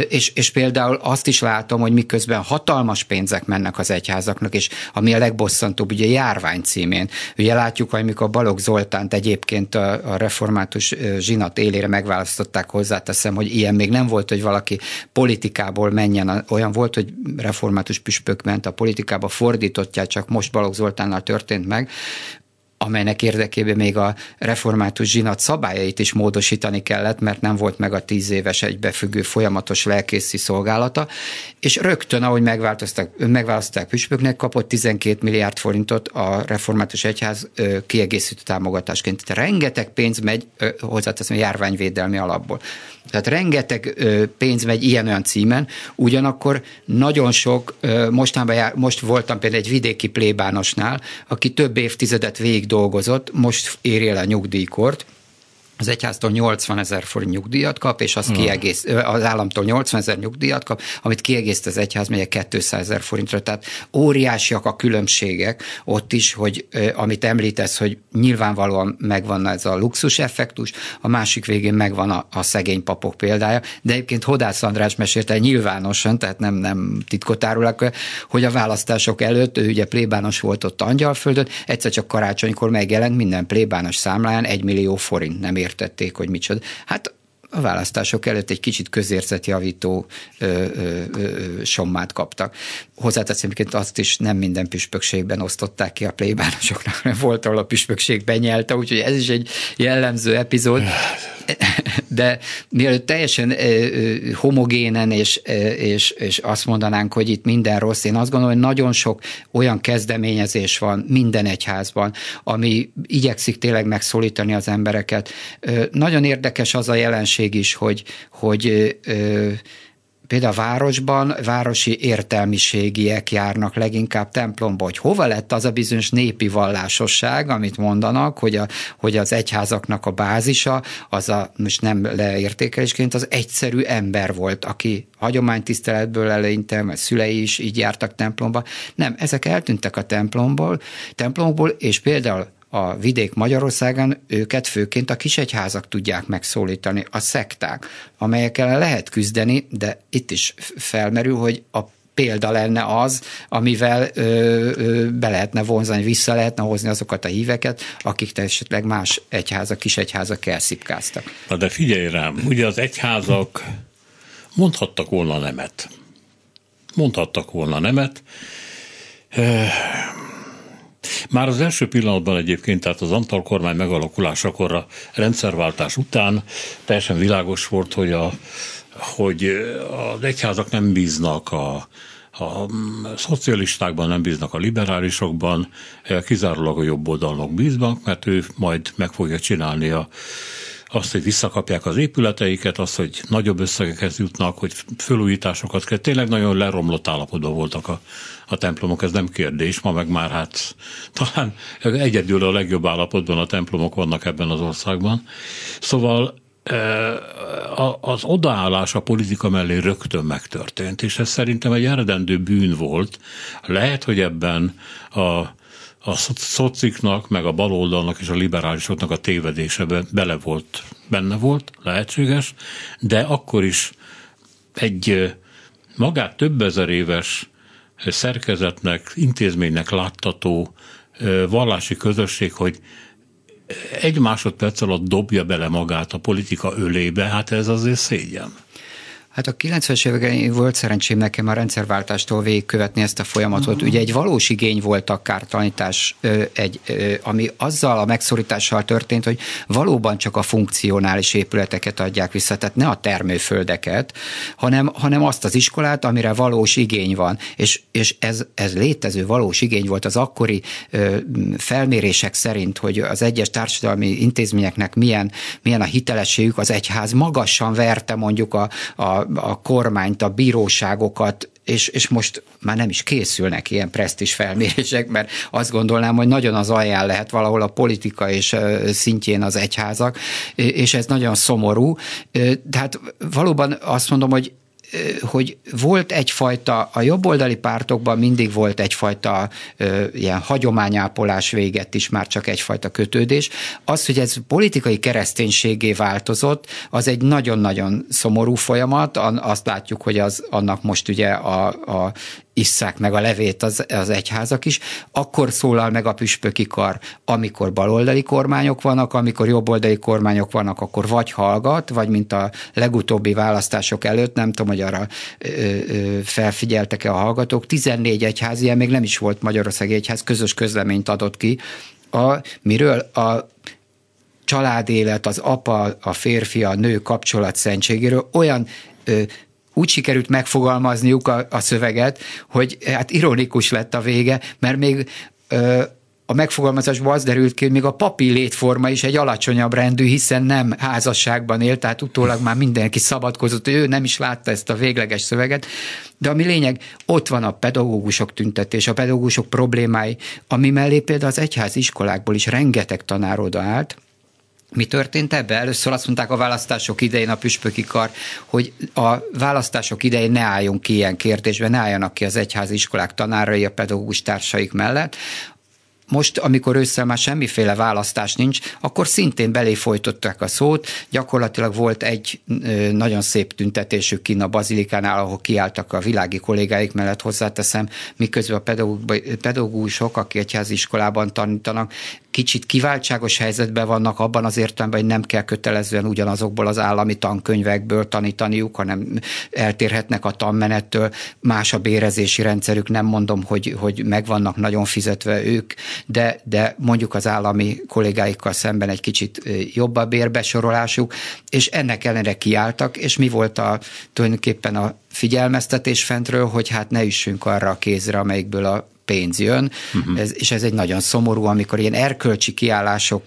és, és például azt is látom, hogy miközben hatalmas pénzek mennek az egyházaknak, és ami a legbosszantóbb, ugye járvány címén. Ugye látjuk, amikor Balogh Zoltánt egyébként a, a református zsinat élére megválasztották, hozzáteszem, hogy ilyen még nem volt, hogy valaki politikából menjen, olyan volt, hogy református püspök ment a politikába, fordítottját csak most Balogh Zoltánnal történt meg, amelynek érdekében még a református zsinat szabályait is módosítani kellett, mert nem volt meg a tíz éves egybefüggő folyamatos lelkészi szolgálata, és rögtön, ahogy megválasztották püspöknek, kapott 12 milliárd forintot a református egyház kiegészítő támogatásként. Tehát rengeteg pénz megy, hozzáteszem, járványvédelmi alapból. Tehát rengeteg pénz megy ilyen-olyan címen, ugyanakkor nagyon sok, mostanában jár, most voltam például egy vidéki plébánosnál, aki több évtizedet végig dolgozott, most éri el a nyugdíjkort, az egyháztól 80 ezer forint nyugdíjat kap, és az, hmm. kiegész, az államtól 80 ezer nyugdíjat kap, amit kiegészt az egyház megyek 200 ezer forintra. Tehát óriásiak a különbségek ott is, hogy amit említesz, hogy nyilvánvalóan megvan ez a luxus effektus, a másik végén megvan a, a szegény papok példája, de egyébként Hodász András mesélte nyilvánosan, tehát nem, nem titkot árulak, hogy a választások előtt, ő ugye plébános volt ott Angyalföldön, egyszer csak karácsonykor megjelent minden plébános számláján egy millió forint, nem ér értették, hogy micsoda. Hát a választások előtt egy kicsit közérzetjavító ö, ö, ö, sommát kaptak. Hozzáteszem, hogy azt is nem minden püspökségben osztották ki a plébánosoknak, mert volt, ahol a püspökség benyelte, úgyhogy ez is egy jellemző epizód. De mielőtt teljesen homogénen és, és, és azt mondanánk, hogy itt minden rossz, én azt gondolom, hogy nagyon sok olyan kezdeményezés van minden egyházban, ami igyekszik tényleg megszólítani az embereket. Nagyon érdekes az a jelenség is, hogy, hogy például a városban városi értelmiségiek járnak leginkább templomba, hogy hova lett az a bizonyos népi vallásosság, amit mondanak, hogy, a, hogy az egyházaknak a bázisa, az a, most nem leértékelésként, az egyszerű ember volt, aki hagyománytiszteletből eleinte, mert szülei is így jártak templomba. Nem, ezek eltűntek a templomból, templomból, és például a vidék Magyarországon őket főként a kisegyházak tudják megszólítani, a szekták, amelyekkel lehet küzdeni, de itt is felmerül, hogy a példa lenne az, amivel ö, ö, be lehetne vonzani, vissza lehetne hozni azokat a híveket, akik esetleg más egyházak, kis egyházak elszipkáztak. Na de figyelj rám, ugye az egyházak mondhattak volna nemet. Mondhattak volna nemet. Már az első pillanatban egyébként, tehát az Antal kormány megalakulásakor a rendszerváltás után teljesen világos volt, hogy, a, hogy az egyházak nem bíznak a, a szocialistákban nem bíznak a liberálisokban, kizárólag a jobb oldalnak bíznak, mert ő majd meg fogja csinálni a, azt, hogy visszakapják az épületeiket, azt, hogy nagyobb összegekhez jutnak, hogy felújításokat kell. Tényleg nagyon leromlott állapotban voltak a, a templomok, ez nem kérdés, ma meg már hát talán egyedül a legjobb állapotban a templomok vannak ebben az országban. Szóval e, az odaállás a politika mellé rögtön megtörtént, és ez szerintem egy eredendő bűn volt. Lehet, hogy ebben a a szociknak, meg a baloldalnak és a liberálisoknak a tévedése bele volt, benne volt, lehetséges, de akkor is egy magát több ezer éves szerkezetnek, intézménynek láttató vallási közösség, hogy egy másodperc alatt dobja bele magát a politika ölébe, hát ez azért szégyen. Hát a 90-es években volt szerencsém nekem a rendszerváltástól végigkövetni ezt a folyamatot. Uh-huh. Ugye egy valós igény volt a kártalanítás, egy, ami azzal a megszorítással történt, hogy valóban csak a funkcionális épületeket adják vissza, tehát ne a termőföldeket, hanem, hanem azt az iskolát, amire valós igény van. És, és ez, ez létező valós igény volt az akkori felmérések szerint, hogy az egyes társadalmi intézményeknek milyen, milyen a hitelességük, az egyház magasan verte mondjuk a, a a kormányt, a bíróságokat, és, és most már nem is készülnek ilyen presztis felmérések, mert azt gondolnám, hogy nagyon az alján lehet valahol a politika és szintjén az egyházak, és ez nagyon szomorú. Tehát valóban azt mondom, hogy hogy volt egyfajta, a jobboldali pártokban mindig volt egyfajta ilyen hagyományápolás véget is, már csak egyfajta kötődés. Az, hogy ez politikai kereszténységé változott, az egy nagyon-nagyon szomorú folyamat. Azt látjuk, hogy az annak most ugye a, a isszák meg a levét az, az egyházak is, akkor szólal meg a püspöki kar, amikor baloldali kormányok vannak, amikor jobboldali kormányok vannak, akkor vagy hallgat, vagy mint a legutóbbi választások előtt, nem tudom, hogy arra ö, ö, felfigyeltek-e a hallgatók, 14 egyház, ilyen még nem is volt Magyarországi Egyház, közös közleményt adott ki, a, miről? A családélet, az apa, a férfi, a nő kapcsolat szentségéről. Olyan ö, úgy sikerült megfogalmazniuk a, a szöveget, hogy hát ironikus lett a vége, mert még ö, a megfogalmazásból az derült ki, hogy még a papi létforma is egy alacsonyabb rendű, hiszen nem házasságban élt, tehát utólag már mindenki szabadkozott, ő nem is látta ezt a végleges szöveget. De ami lényeg, ott van a pedagógusok tüntetés, a pedagógusok problémái, ami mellé például az egyház iskolákból is rengeteg tanár odaállt, mi történt ebbe? Először azt mondták a választások idején a püspöki kar, hogy a választások idején ne álljon ki ilyen kérdésben, ne álljanak ki az egyházi iskolák tanárai a pedagógus társaik mellett. Most, amikor ősszel már semmiféle választás nincs, akkor szintén belé folytották a szót. Gyakorlatilag volt egy nagyon szép tüntetésük kinn a bazilikánál, ahol kiálltak a világi kollégáik mellett, hozzáteszem, miközben a pedagógusok, akik egyházi iskolában tanítanak, kicsit kiváltságos helyzetben vannak abban az értelemben, hogy nem kell kötelezően ugyanazokból az állami tankönyvekből tanítaniuk, hanem eltérhetnek a tanmenettől, más a bérezési rendszerük, nem mondom, hogy, hogy megvannak nagyon fizetve ők, de, de mondjuk az állami kollégáikkal szemben egy kicsit jobb a bérbesorolásuk, és ennek ellenére kiálltak, és mi volt a, tulajdonképpen a figyelmeztetés fentről, hogy hát ne üssünk arra a kézre, amelyikből a pénz jön, uh-huh. ez, és ez egy nagyon szomorú, amikor ilyen erkölcsi kiállások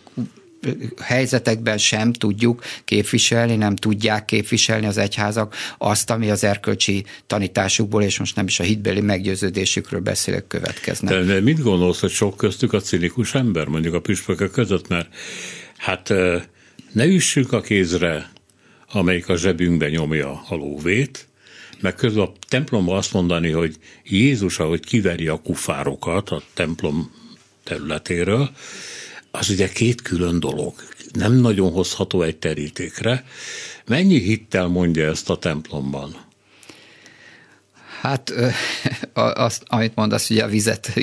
helyzetekben sem tudjuk képviselni, nem tudják képviselni az egyházak azt, ami az erkölcsi tanításukból, és most nem is a hitbeli meggyőződésükről beszélek, következnek. De, de mit gondolsz, hogy sok köztük a cinikus ember, mondjuk a püspökök között, mert hát ne üssük a kézre, amelyik a zsebünkbe nyomja a lóvét, meg közben a templomban azt mondani, hogy Jézus, ahogy kiveri a kufárokat a templom területéről, az ugye két külön dolog. Nem nagyon hozható egy terítékre. Mennyi hittel mondja ezt a templomban? Hát azt, amit mondasz, hogy a vizet,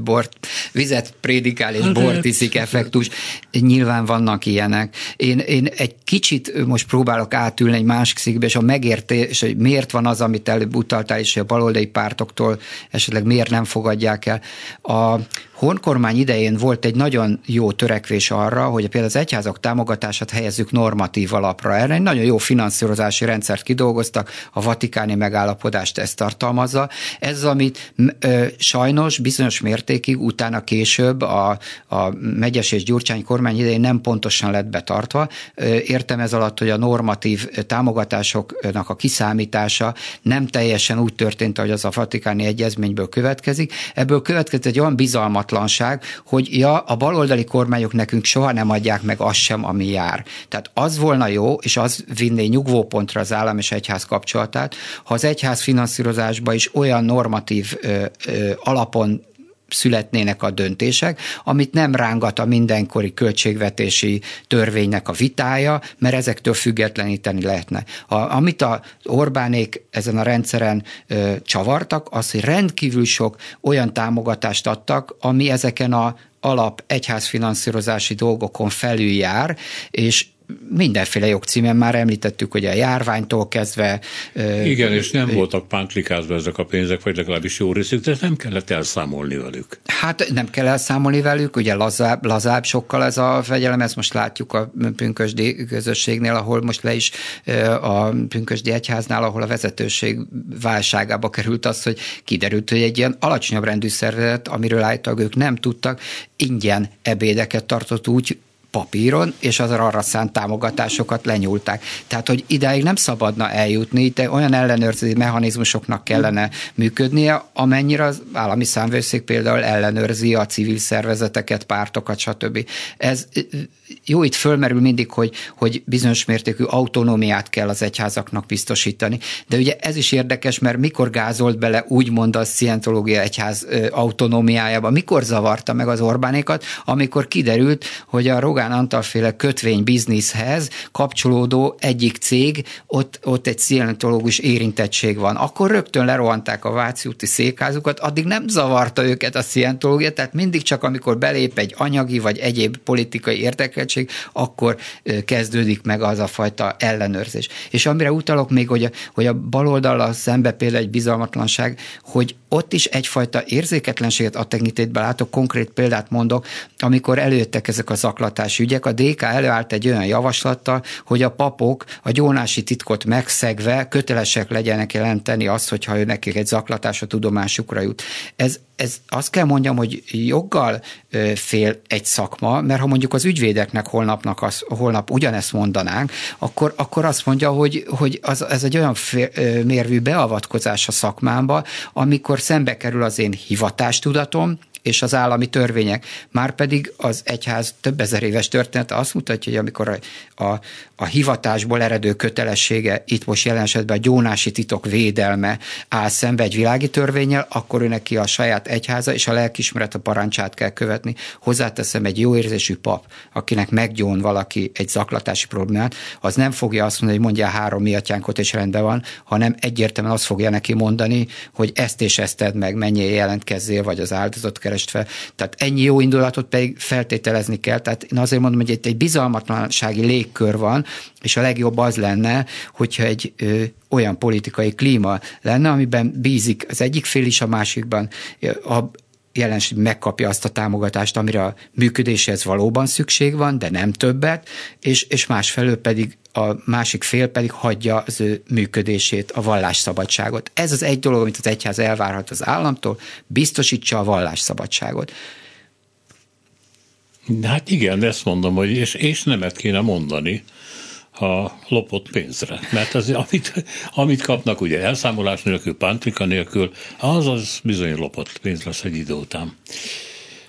bort, vizet prédikál és hát, bort iszik effektus, nyilván vannak ilyenek. Én, én egy kicsit most próbálok átülni egy másik szikbe, és a megértés, hogy miért van az, amit előbb utaltál, és a baloldali pártoktól esetleg miért nem fogadják el. A honkormány idején volt egy nagyon jó törekvés arra, hogy például az egyházak támogatását helyezzük normatív alapra. Erre egy nagyon jó finanszírozási rendszert kidolgoztak, a vatikáni megállapodást ezt tartalmazza. Ez amit ö, sajnos bizonyos mértékig utána később a, a megyes és gyurcsány kormány idején nem pontosan lett betartva. Értem ez alatt, hogy a normatív támogatásoknak a kiszámítása nem teljesen úgy történt, ahogy az a vatikáni egyezményből következik. Ebből következett egy olyan bizalmat bizalmatlanság, hogy ja, a baloldali kormányok nekünk soha nem adják meg azt sem, ami jár. Tehát az volna jó, és az vinné nyugvópontra az állam és egyház kapcsolatát, ha az egyház finanszírozásba is olyan normatív ö, ö, alapon születnének a döntések, amit nem rángat a mindenkori költségvetési törvénynek a vitája, mert ezektől függetleníteni lehetne. A, amit a Orbánék ezen a rendszeren ö, csavartak, az, hogy rendkívül sok olyan támogatást adtak, ami ezeken a alap egyházfinanszírozási dolgokon felül jár, és mindenféle jogcímen már említettük, hogy a járványtól kezdve... Igen, és nem voltak pántlikázva ezek a pénzek, vagy legalábbis jó részük, de nem kellett elszámolni velük. Hát nem kell elszámolni velük, ugye lazább, lazább sokkal ez a fegyelem, ezt most látjuk a pünkösdi közösségnél, ahol most le is a pünkösdi egyháznál, ahol a vezetőség válságába került az, hogy kiderült, hogy egy ilyen alacsonyabb rendű szervezet, amiről állítólag ők nem tudtak, ingyen ebédeket tartott úgy papíron, és az arra szánt támogatásokat lenyúlták. Tehát, hogy ideig nem szabadna eljutni, de olyan ellenőrző mechanizmusoknak kellene működnie, amennyire az állami számvőszék például ellenőrzi a civil szervezeteket, pártokat, stb. Ez jó, itt fölmerül mindig, hogy, hogy bizonyos mértékű autonómiát kell az egyházaknak biztosítani. De ugye ez is érdekes, mert mikor gázolt bele úgymond a szientológia egyház autonómiájába, mikor zavarta meg az Orbánékat, amikor kiderült, hogy a Rogán Antal-féle kötvény bizniszhez kapcsolódó egyik cég, ott, ott egy szientológus érintettség van. Akkor rögtön lerohanták a Váci úti székházukat, addig nem zavarta őket a szientológia, tehát mindig csak amikor belép egy anyagi vagy egyéb politikai érdek, érdekeltség, akkor kezdődik meg az a fajta ellenőrzés. És amire utalok még, hogy a, hogy a baloldal szembe például egy bizalmatlanság, hogy ott is egyfajta érzéketlenséget a tekintetben látok, konkrét példát mondok, amikor előjöttek ezek a zaklatási ügyek, a DK előállt egy olyan javaslattal, hogy a papok a gyónási titkot megszegve kötelesek legyenek jelenteni azt, hogyha ő nekik egy zaklatás a tudomásukra jut. Ez, ez azt kell mondjam, hogy joggal fél egy szakma, mert ha mondjuk az ügyvédeknek holnapnak az, holnap ugyanezt mondanánk, akkor, akkor azt mondja, hogy, hogy az, ez egy olyan fél, mérvű beavatkozás a szakmámba, amikor szembe kerül az én hivatástudatom, és az állami törvények. Márpedig az egyház több ezer éves története azt mutatja, hogy amikor a, a, a hivatásból eredő kötelessége, itt most jelen esetben a gyónási titok védelme áll szembe egy világi törvényel, akkor ő neki a saját egyháza és a lelkismeret a parancsát kell követni. Hozzáteszem egy jó érzésű pap, akinek meggyón valaki egy zaklatási problémát, az nem fogja azt mondani, hogy mondja három miatyánkot és rendben van, hanem egyértelműen azt fogja neki mondani, hogy ezt és ezt tedd meg, menjél jelentkezzél, vagy az áldozatot kerest fel. Tehát ennyi jó indulatot pedig feltételezni kell. Tehát én azért mondom, hogy itt egy bizalmatlansági légkör van, és a legjobb az lenne, hogyha egy ö, olyan politikai klíma lenne, amiben bízik az egyik fél is a másikban, a, jelenség megkapja azt a támogatást, amire a működéshez valóban szükség van, de nem többet, és, és másfelől pedig a másik fél pedig hagyja az ő működését, a vallásszabadságot. Ez az egy dolog, amit az egyház elvárhat az államtól, biztosítsa a vallásszabadságot. Hát igen, ezt mondom, hogy és, és nemet kéne mondani a lopott pénzre. Mert az, amit, amit kapnak ugye elszámolás nélkül, pántrika nélkül, az az bizony lopott pénz lesz egy idő után.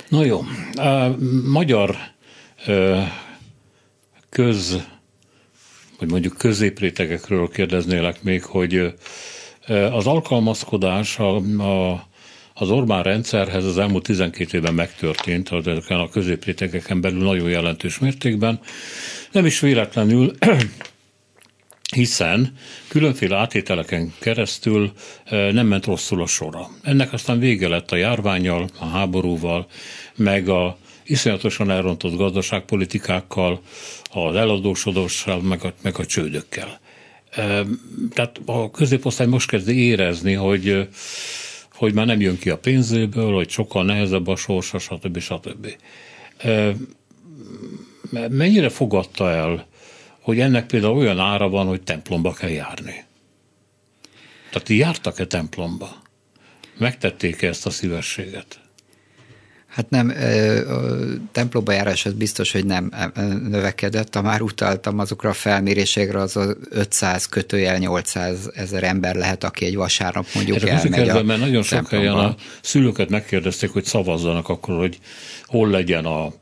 Na jó, a magyar köz, vagy mondjuk középrétegekről kérdeznélek még, hogy az alkalmazkodás a, a az Orbán rendszerhez az elmúlt 12 évben megtörtént, ezeken a középrétegeken belül nagyon jelentős mértékben. Nem is véletlenül, hiszen különféle átételeken keresztül nem ment rosszul a sora. Ennek aztán vége lett a járványjal, a háborúval, meg a iszonyatosan elrontott gazdaságpolitikákkal, az eladósodással, meg a, meg a csődökkel. Eh, tehát a középosztály most kezdi érezni, hogy hogy már nem jön ki a pénzéből, hogy sokkal nehezebb a sorsa, stb. stb. Mennyire fogadta el, hogy ennek például olyan ára van, hogy templomba kell járni? Tehát jártak-e templomba? Megtették-e ezt a szívességet? Hát nem, a templomba járás az biztos, hogy nem növekedett. Ha már utaltam azokra a felmérésekre, az a 500 kötőjel 800 ezer ember lehet, aki egy vasárnap mondjuk Erre elmegy a mert nagyon sok helyen a szülőket megkérdezték, hogy szavazzanak akkor, hogy hol legyen a,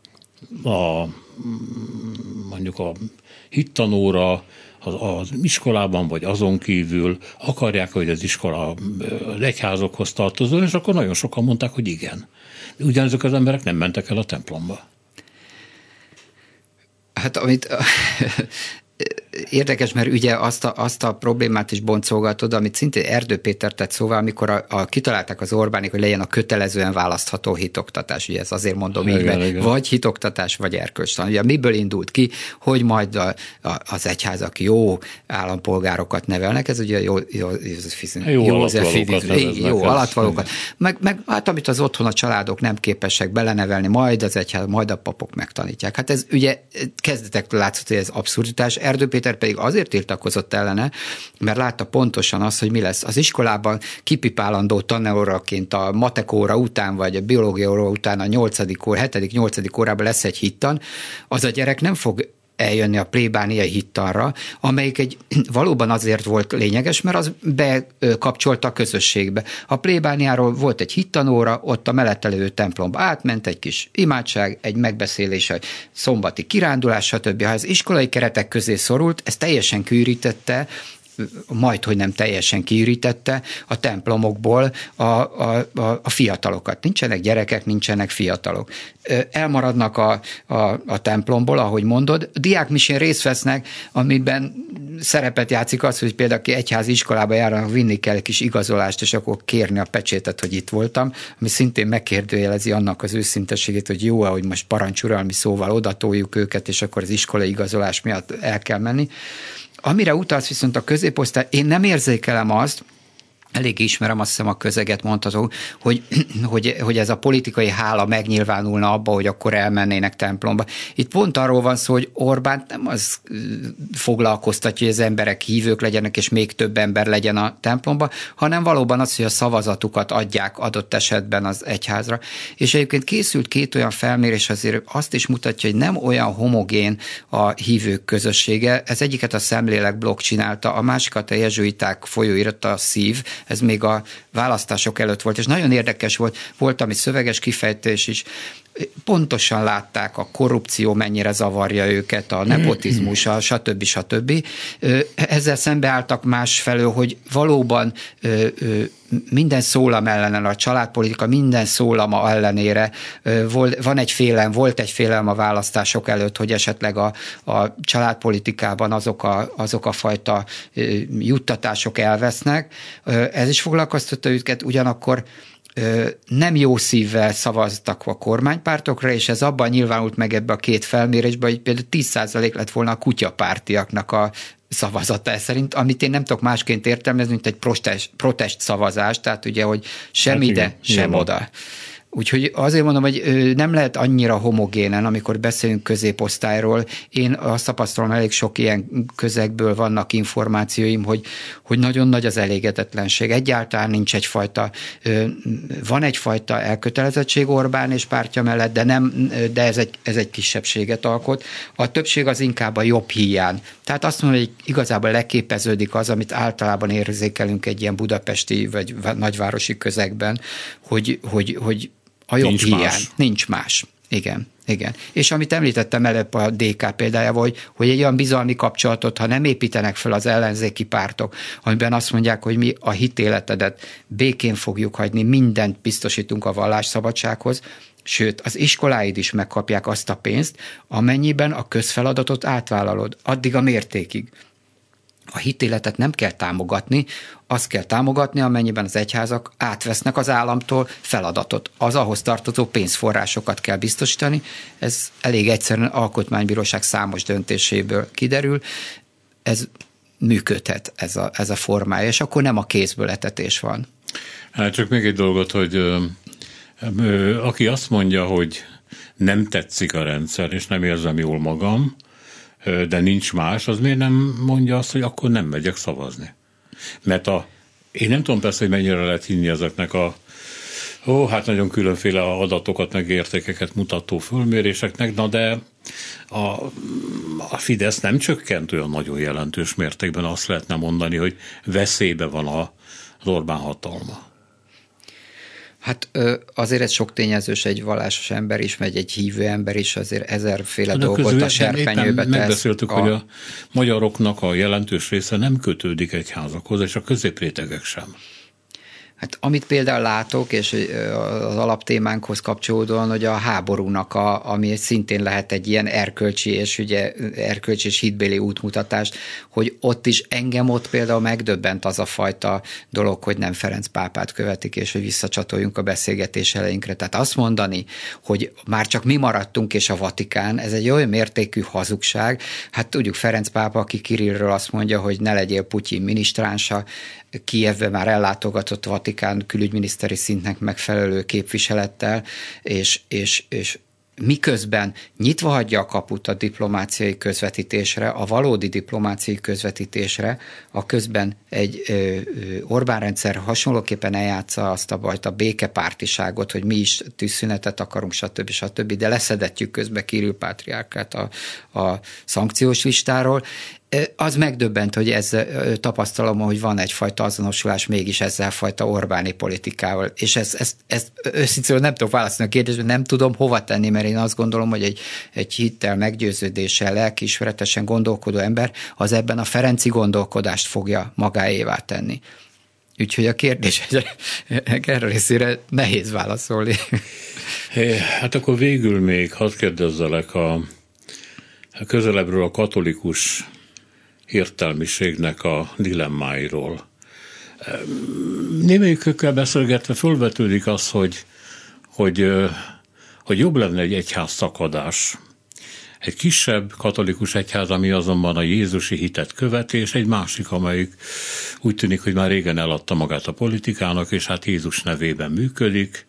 a mondjuk a hittanóra, az, az iskolában, vagy azon kívül akarják, hogy az iskola az egyházokhoz tartozó, és akkor nagyon sokan mondták, hogy igen. Ugyanezek az emberek nem mentek el a templomba. Hát amit érdekes, mert ugye azt a, azt a problémát is boncolgatod, amit szintén Erdő Péter tett szóval, amikor a, a, kitalálták az Orbánik, hogy legyen a kötelezően választható hitoktatás, ugye ez azért mondom igen, így, mert igen. vagy hitoktatás, vagy erkölcstan. Ugye miből indult ki, hogy majd a, a, az egyházak jó állampolgárokat nevelnek, ez ugye jó, jó, jó, jó, alatvalókat, jó alatvalókat. Meg, meg hát amit az otthon a családok nem képesek belenevelni, majd az egyház, majd a papok megtanítják. Hát ez ugye kezdetektől látszott, hogy ez abszurditás. Erdő Péter pedig azért tiltakozott ellene, mert látta pontosan azt, hogy mi lesz. Az iskolában kipipálandó tanóraként a matekóra után, vagy a biológia óra után a 8. óra, 7. 8. órában lesz egy hittan, az a gyerek nem fog eljönni a plébániai hittanra, amelyik egy valóban azért volt lényeges, mert az bekapcsolta a közösségbe. A plébániáról volt egy hittanóra, ott a mellettelő templomba átment egy kis imádság, egy megbeszélés, egy szombati kirándulás, stb. Ha ez iskolai keretek közé szorult, ez teljesen kűrítette majd, hogy nem teljesen kiürítette a templomokból a, a, a, a fiatalokat. Nincsenek gyerekek, nincsenek fiatalok. Elmaradnak a, a, a templomból, ahogy mondod. Diákmisén részt vesznek, amiben szerepet játszik az, hogy például aki egyházi iskolába járnak, vinni kell egy kis igazolást, és akkor kérni a pecsétet, hogy itt voltam, ami szintén megkérdőjelezi annak az őszinteségét, hogy jó-e, hogy most parancsuralmi szóval odatoljuk őket, és akkor az iskolai igazolás miatt el kell menni. Amire utalsz viszont a középosztály, én nem érzékelem azt, elég ismerem, azt hiszem a közeget mondható, hogy, hogy, hogy ez a politikai hála megnyilvánulna abba, hogy akkor elmennének templomba. Itt pont arról van szó, hogy Orbán nem az foglalkoztatja, hogy az emberek hívők legyenek, és még több ember legyen a templomba, hanem valóban az, hogy a szavazatukat adják adott esetben az egyházra. És egyébként készült két olyan felmérés, azért azt is mutatja, hogy nem olyan homogén a hívők közössége. Ez egyiket a szemlélek blog csinálta, a másikat a jezsuiták folyóirata a szív, ez még a választások előtt volt, és nagyon érdekes volt, volt ami szöveges kifejtés is, pontosan látták a korrupció mennyire zavarja őket, a nepotizmus, a stb. stb. Ezzel szembeálltak másfelől, hogy valóban minden szólam ellen, a családpolitika minden szólama ellenére van egy félelem, volt egy félelem a választások előtt, hogy esetleg a, a családpolitikában azok a, azok a fajta juttatások elvesznek. Ez is foglalkoztatta őket, ugyanakkor nem jó szívvel szavaztak a kormánypártokra, és ez abban nyilvánult meg ebbe a két felmérésbe, hogy például 10% lett volna a kutyapártiaknak a szavazata szerint, amit én nem tudok másként értelmezni, mint egy protest, protest szavazás, tehát ugye, hogy sem hát ide, igen, sem nyilván. oda. Úgyhogy azért mondom, hogy nem lehet annyira homogénen, amikor beszélünk középosztályról. Én azt tapasztalom, elég sok ilyen közegből vannak információim, hogy, hogy nagyon nagy az elégedetlenség. Egyáltalán nincs egyfajta, van egyfajta elkötelezettség Orbán és pártja mellett, de, nem, de ez, egy, ez egy kisebbséget alkot. A többség az inkább a jobb hiány. Tehát azt mondom, hogy igazából leképeződik az, amit általában érzékelünk egy ilyen budapesti vagy nagyvárosi közegben, hogy, hogy, hogy a jobb nincs hiány. Más. Nincs más. Igen. Igen. És amit említettem előbb a DK példájával, hogy, hogy egy olyan bizalmi kapcsolatot, ha nem építenek fel az ellenzéki pártok, amiben azt mondják, hogy mi a hitéletedet békén fogjuk hagyni, mindent biztosítunk a vallásszabadsághoz, sőt, az iskoláid is megkapják azt a pénzt, amennyiben a közfeladatot átvállalod, addig a mértékig a hitéletet nem kell támogatni, azt kell támogatni, amennyiben az egyházak átvesznek az államtól feladatot. Az ahhoz tartozó pénzforrásokat kell biztosítani. Ez elég egyszerűen alkotmánybíróság számos döntéséből kiderül. Ez működhet ez a, ez a formája, és akkor nem a kézből etetés van. Hát csak még egy dolgot, hogy ö, ö, aki azt mondja, hogy nem tetszik a rendszer, és nem érzem jól magam, de nincs más, az miért nem mondja azt, hogy akkor nem megyek szavazni? Mert a, én nem tudom persze, hogy mennyire lehet hinni ezeknek a Ó, hát nagyon különféle adatokat, meg értékeket mutató fölméréseknek, na de a, a Fidesz nem csökkent olyan nagyon jelentős mértékben, azt lehetne mondani, hogy veszélybe van a, az Orbán hatalma. Hát azért ez sok tényezős, egy vallásos ember is, megy egy hívő ember is, azért ezerféle De dolgot közül, a serpenyőbe tesz. Megbeszéltük, a... hogy a magyaroknak a jelentős része nem kötődik egy házakhoz, és a középrétegek sem. Hát amit például látok, és az alaptémánkhoz kapcsolódóan, hogy a háborúnak, a, ami szintén lehet egy ilyen erkölcsi és ugye erkölcsi és hitbéli útmutatást, hogy ott is engem ott például megdöbbent az a fajta dolog, hogy nem Ferenc pápát követik, és hogy visszacsatoljunk a beszélgetés elejénkre. Tehát azt mondani, hogy már csak mi maradtunk, és a Vatikán, ez egy olyan mértékű hazugság. Hát tudjuk, Ferenc pápa, aki Kirillről azt mondja, hogy ne legyél Putyin minisztránsa, Kievbe már ellátogatott Vatikán külügyminiszteri szintnek megfelelő képviselettel, és, és, és miközben nyitva hagyja a kaput a diplomáciai közvetítésre, a valódi diplomáciai közvetítésre, a közben egy ö, Orbán rendszer hasonlóképpen eljátsza azt a bajt, a békepártiságot, hogy mi is tűzszünetet akarunk, stb. stb., de leszedetjük közbe Kirill Pátriárkát a, a szankciós listáról, az megdöbbent, hogy ez tapasztalom, hogy van egyfajta azonosulás mégis ezzel fajta Orbáni politikával, és ezt, ezt, ezt őszintén nem tudok válaszolni a kérdésre, nem tudom hova tenni, mert én azt gondolom, hogy egy, egy hittel, meggyőződéssel, lelkiismeretesen gondolkodó ember az ebben a Ferenci gondolkodást fogja magáévá tenni. Úgyhogy a kérdés erre részére nehéz válaszolni. Hát akkor végül még hadd kérdezzelek a közelebbről a katolikus értelmiségnek a dilemmáiról. Némelyikükkel beszélgetve fölvetődik az, hogy, hogy, hogy jobb lenne egy egyház szakadás. Egy kisebb katolikus egyház, ami azonban a Jézusi hitet követi, és egy másik, amelyik úgy tűnik, hogy már régen eladta magát a politikának, és hát Jézus nevében működik,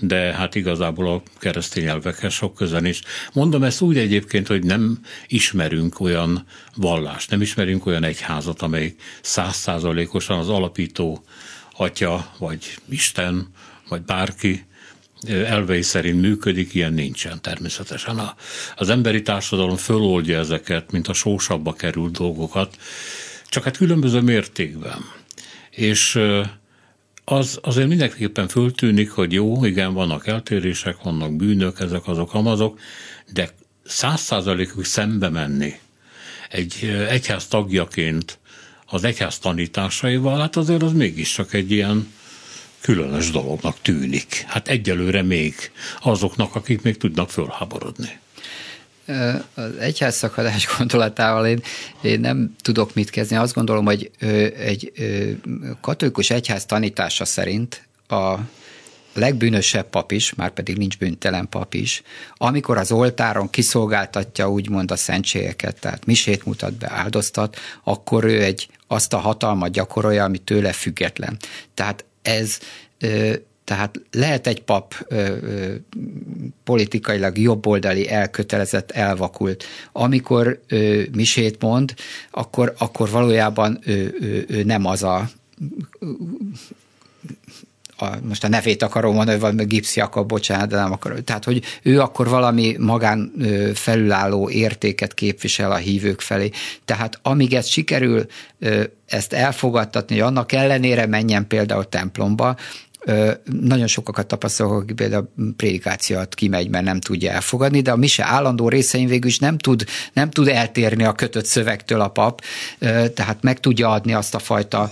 de hát igazából a keresztény elvekhez sok közen is. Mondom ezt úgy egyébként, hogy nem ismerünk olyan vallást, nem ismerünk olyan egyházat, amely százszázalékosan az alapító atya, vagy Isten, vagy bárki elvei szerint működik, ilyen nincsen természetesen. A, az emberi társadalom föloldja ezeket, mint a sósabba került dolgokat, csak hát különböző mértékben. És az azért mindenképpen föltűnik, hogy jó, igen, vannak eltérések, vannak bűnök, ezek azok, amazok, de száz százalékig szembe menni egy egyház tagjaként az egyház tanításaival, hát azért az mégiscsak egy ilyen különös dolognak tűnik. Hát egyelőre még azoknak, akik még tudnak fölháborodni az egyházszakadás gondolatával én, én nem tudok mit kezdeni. Azt gondolom, hogy egy katolikus egyház tanítása szerint a legbűnösebb pap is, már pedig nincs bűntelen pap is, amikor az oltáron kiszolgáltatja úgymond a szentségeket, tehát misét mutat be, áldoztat, akkor ő egy azt a hatalmat gyakorolja, ami tőle független. Tehát ez tehát lehet egy pap ö, ö, politikailag jobboldali, elkötelezett, elvakult. Amikor ö, misét mond, akkor, akkor valójában ő, ő, ő nem az a a, most a nevét akarom mondani, vagy Gipsy Jakab, bocsánat, de nem akarom. Tehát, hogy ő akkor valami magán felülálló értéket képvisel a hívők felé. Tehát amíg ez sikerül ezt elfogadtatni, hogy annak ellenére menjen például templomba, nagyon sokakat tapasztalok, hogy például a prédikációt kimegy, mert nem tudja elfogadni, de a mise állandó részein végül is nem tud, nem tud eltérni a kötött szövegtől a pap, tehát meg tudja adni azt a fajta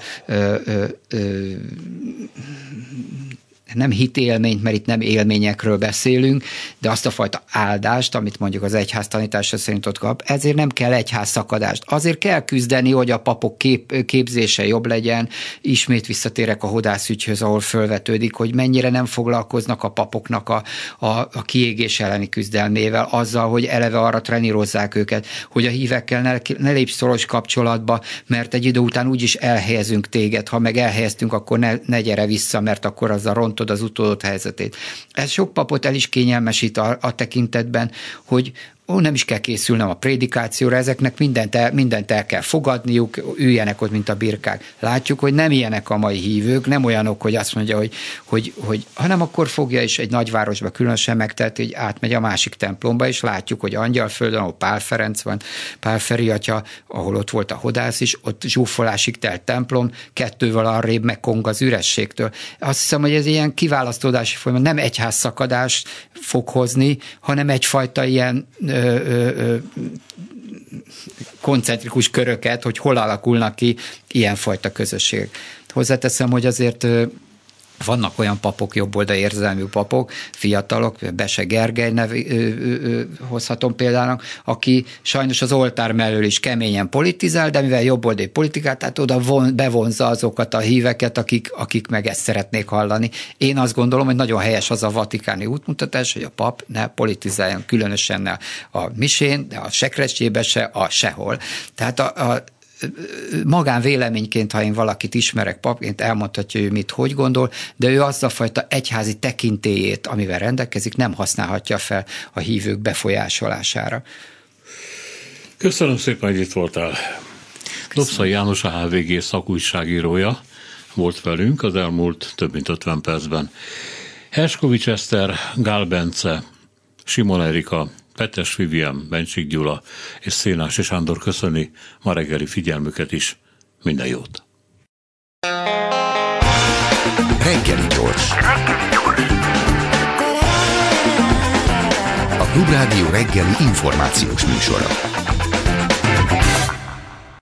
nem hitélményt, mert itt nem élményekről beszélünk, de azt a fajta áldást, amit mondjuk az egyház tanítása szerint ott kap, ezért nem kell egyház szakadást. Azért kell küzdeni, hogy a papok kép, képzése jobb legyen. Ismét visszatérek a hodászügyhöz, ahol fölvetődik, hogy mennyire nem foglalkoznak a papoknak a, a, a kiégés elleni küzdelmével, azzal, hogy eleve arra trenírozzák őket, hogy a hívekkel ne, ne lépj szoros kapcsolatba, mert egy idő után úgyis elhelyezünk téged, ha meg elhelyeztünk, akkor ne, ne gyere vissza, mert akkor az a ront rontod az utódott helyzetét. Ez sok papot el is kényelmesít a, a tekintetben, hogy ó, nem is kell készülnem a prédikációra, ezeknek mindent el, mindent el kell fogadniuk, üljenek ott, mint a birkák. Látjuk, hogy nem ilyenek a mai hívők, nem olyanok, hogy azt mondja, hogy, hogy, hogy hanem akkor fogja is egy nagyvárosba különösen megteheti, hogy átmegy a másik templomba, és látjuk, hogy Angyalföldön, ahol Pál Ferenc van, Pál Feri atya, ahol ott volt a hodász is, ott zsúfolásig telt templom, kettővel arrébb megkong az ürességtől. Azt hiszem, hogy ez ilyen kiválasztódási folyamat, nem egyház szakadást fog hozni, hanem egyfajta ilyen koncentrikus köröket, hogy hol alakulnak ki ilyenfajta közösségek. Hozzáteszem, hogy azért vannak olyan papok, jobboldali érzelmű papok, fiatalok, Bese Gergely nev, ö, ö, ö, hozhatom példának, aki sajnos az oltár mellől is keményen politizál, de mivel jobboldali politikát, tehát oda von, bevonza azokat a híveket, akik, akik meg ezt szeretnék hallani. Én azt gondolom, hogy nagyon helyes az a vatikáni útmutatás, hogy a pap ne politizáljon, különösen a, a misén, de a sekrecsébe se, a sehol. Tehát a, a magán véleményként, ha én valakit ismerek papként, elmondhatja, ő mit hogy gondol, de ő azt a fajta egyházi tekintélyét, amivel rendelkezik, nem használhatja fel a hívők befolyásolására. Köszönöm szépen, hogy itt voltál. Lopszai János a HVG szakújságírója volt velünk az elmúlt több mint 50 percben. Herskovics Eszter, Gál Bence, Simon Erika, Petes Vivien, Bencsik Gyula és Szénás és Sándor köszöni ma reggeli figyelmüket is. Minden jót! Reggeli gyors. A Klubrádió reggeli információs műsora.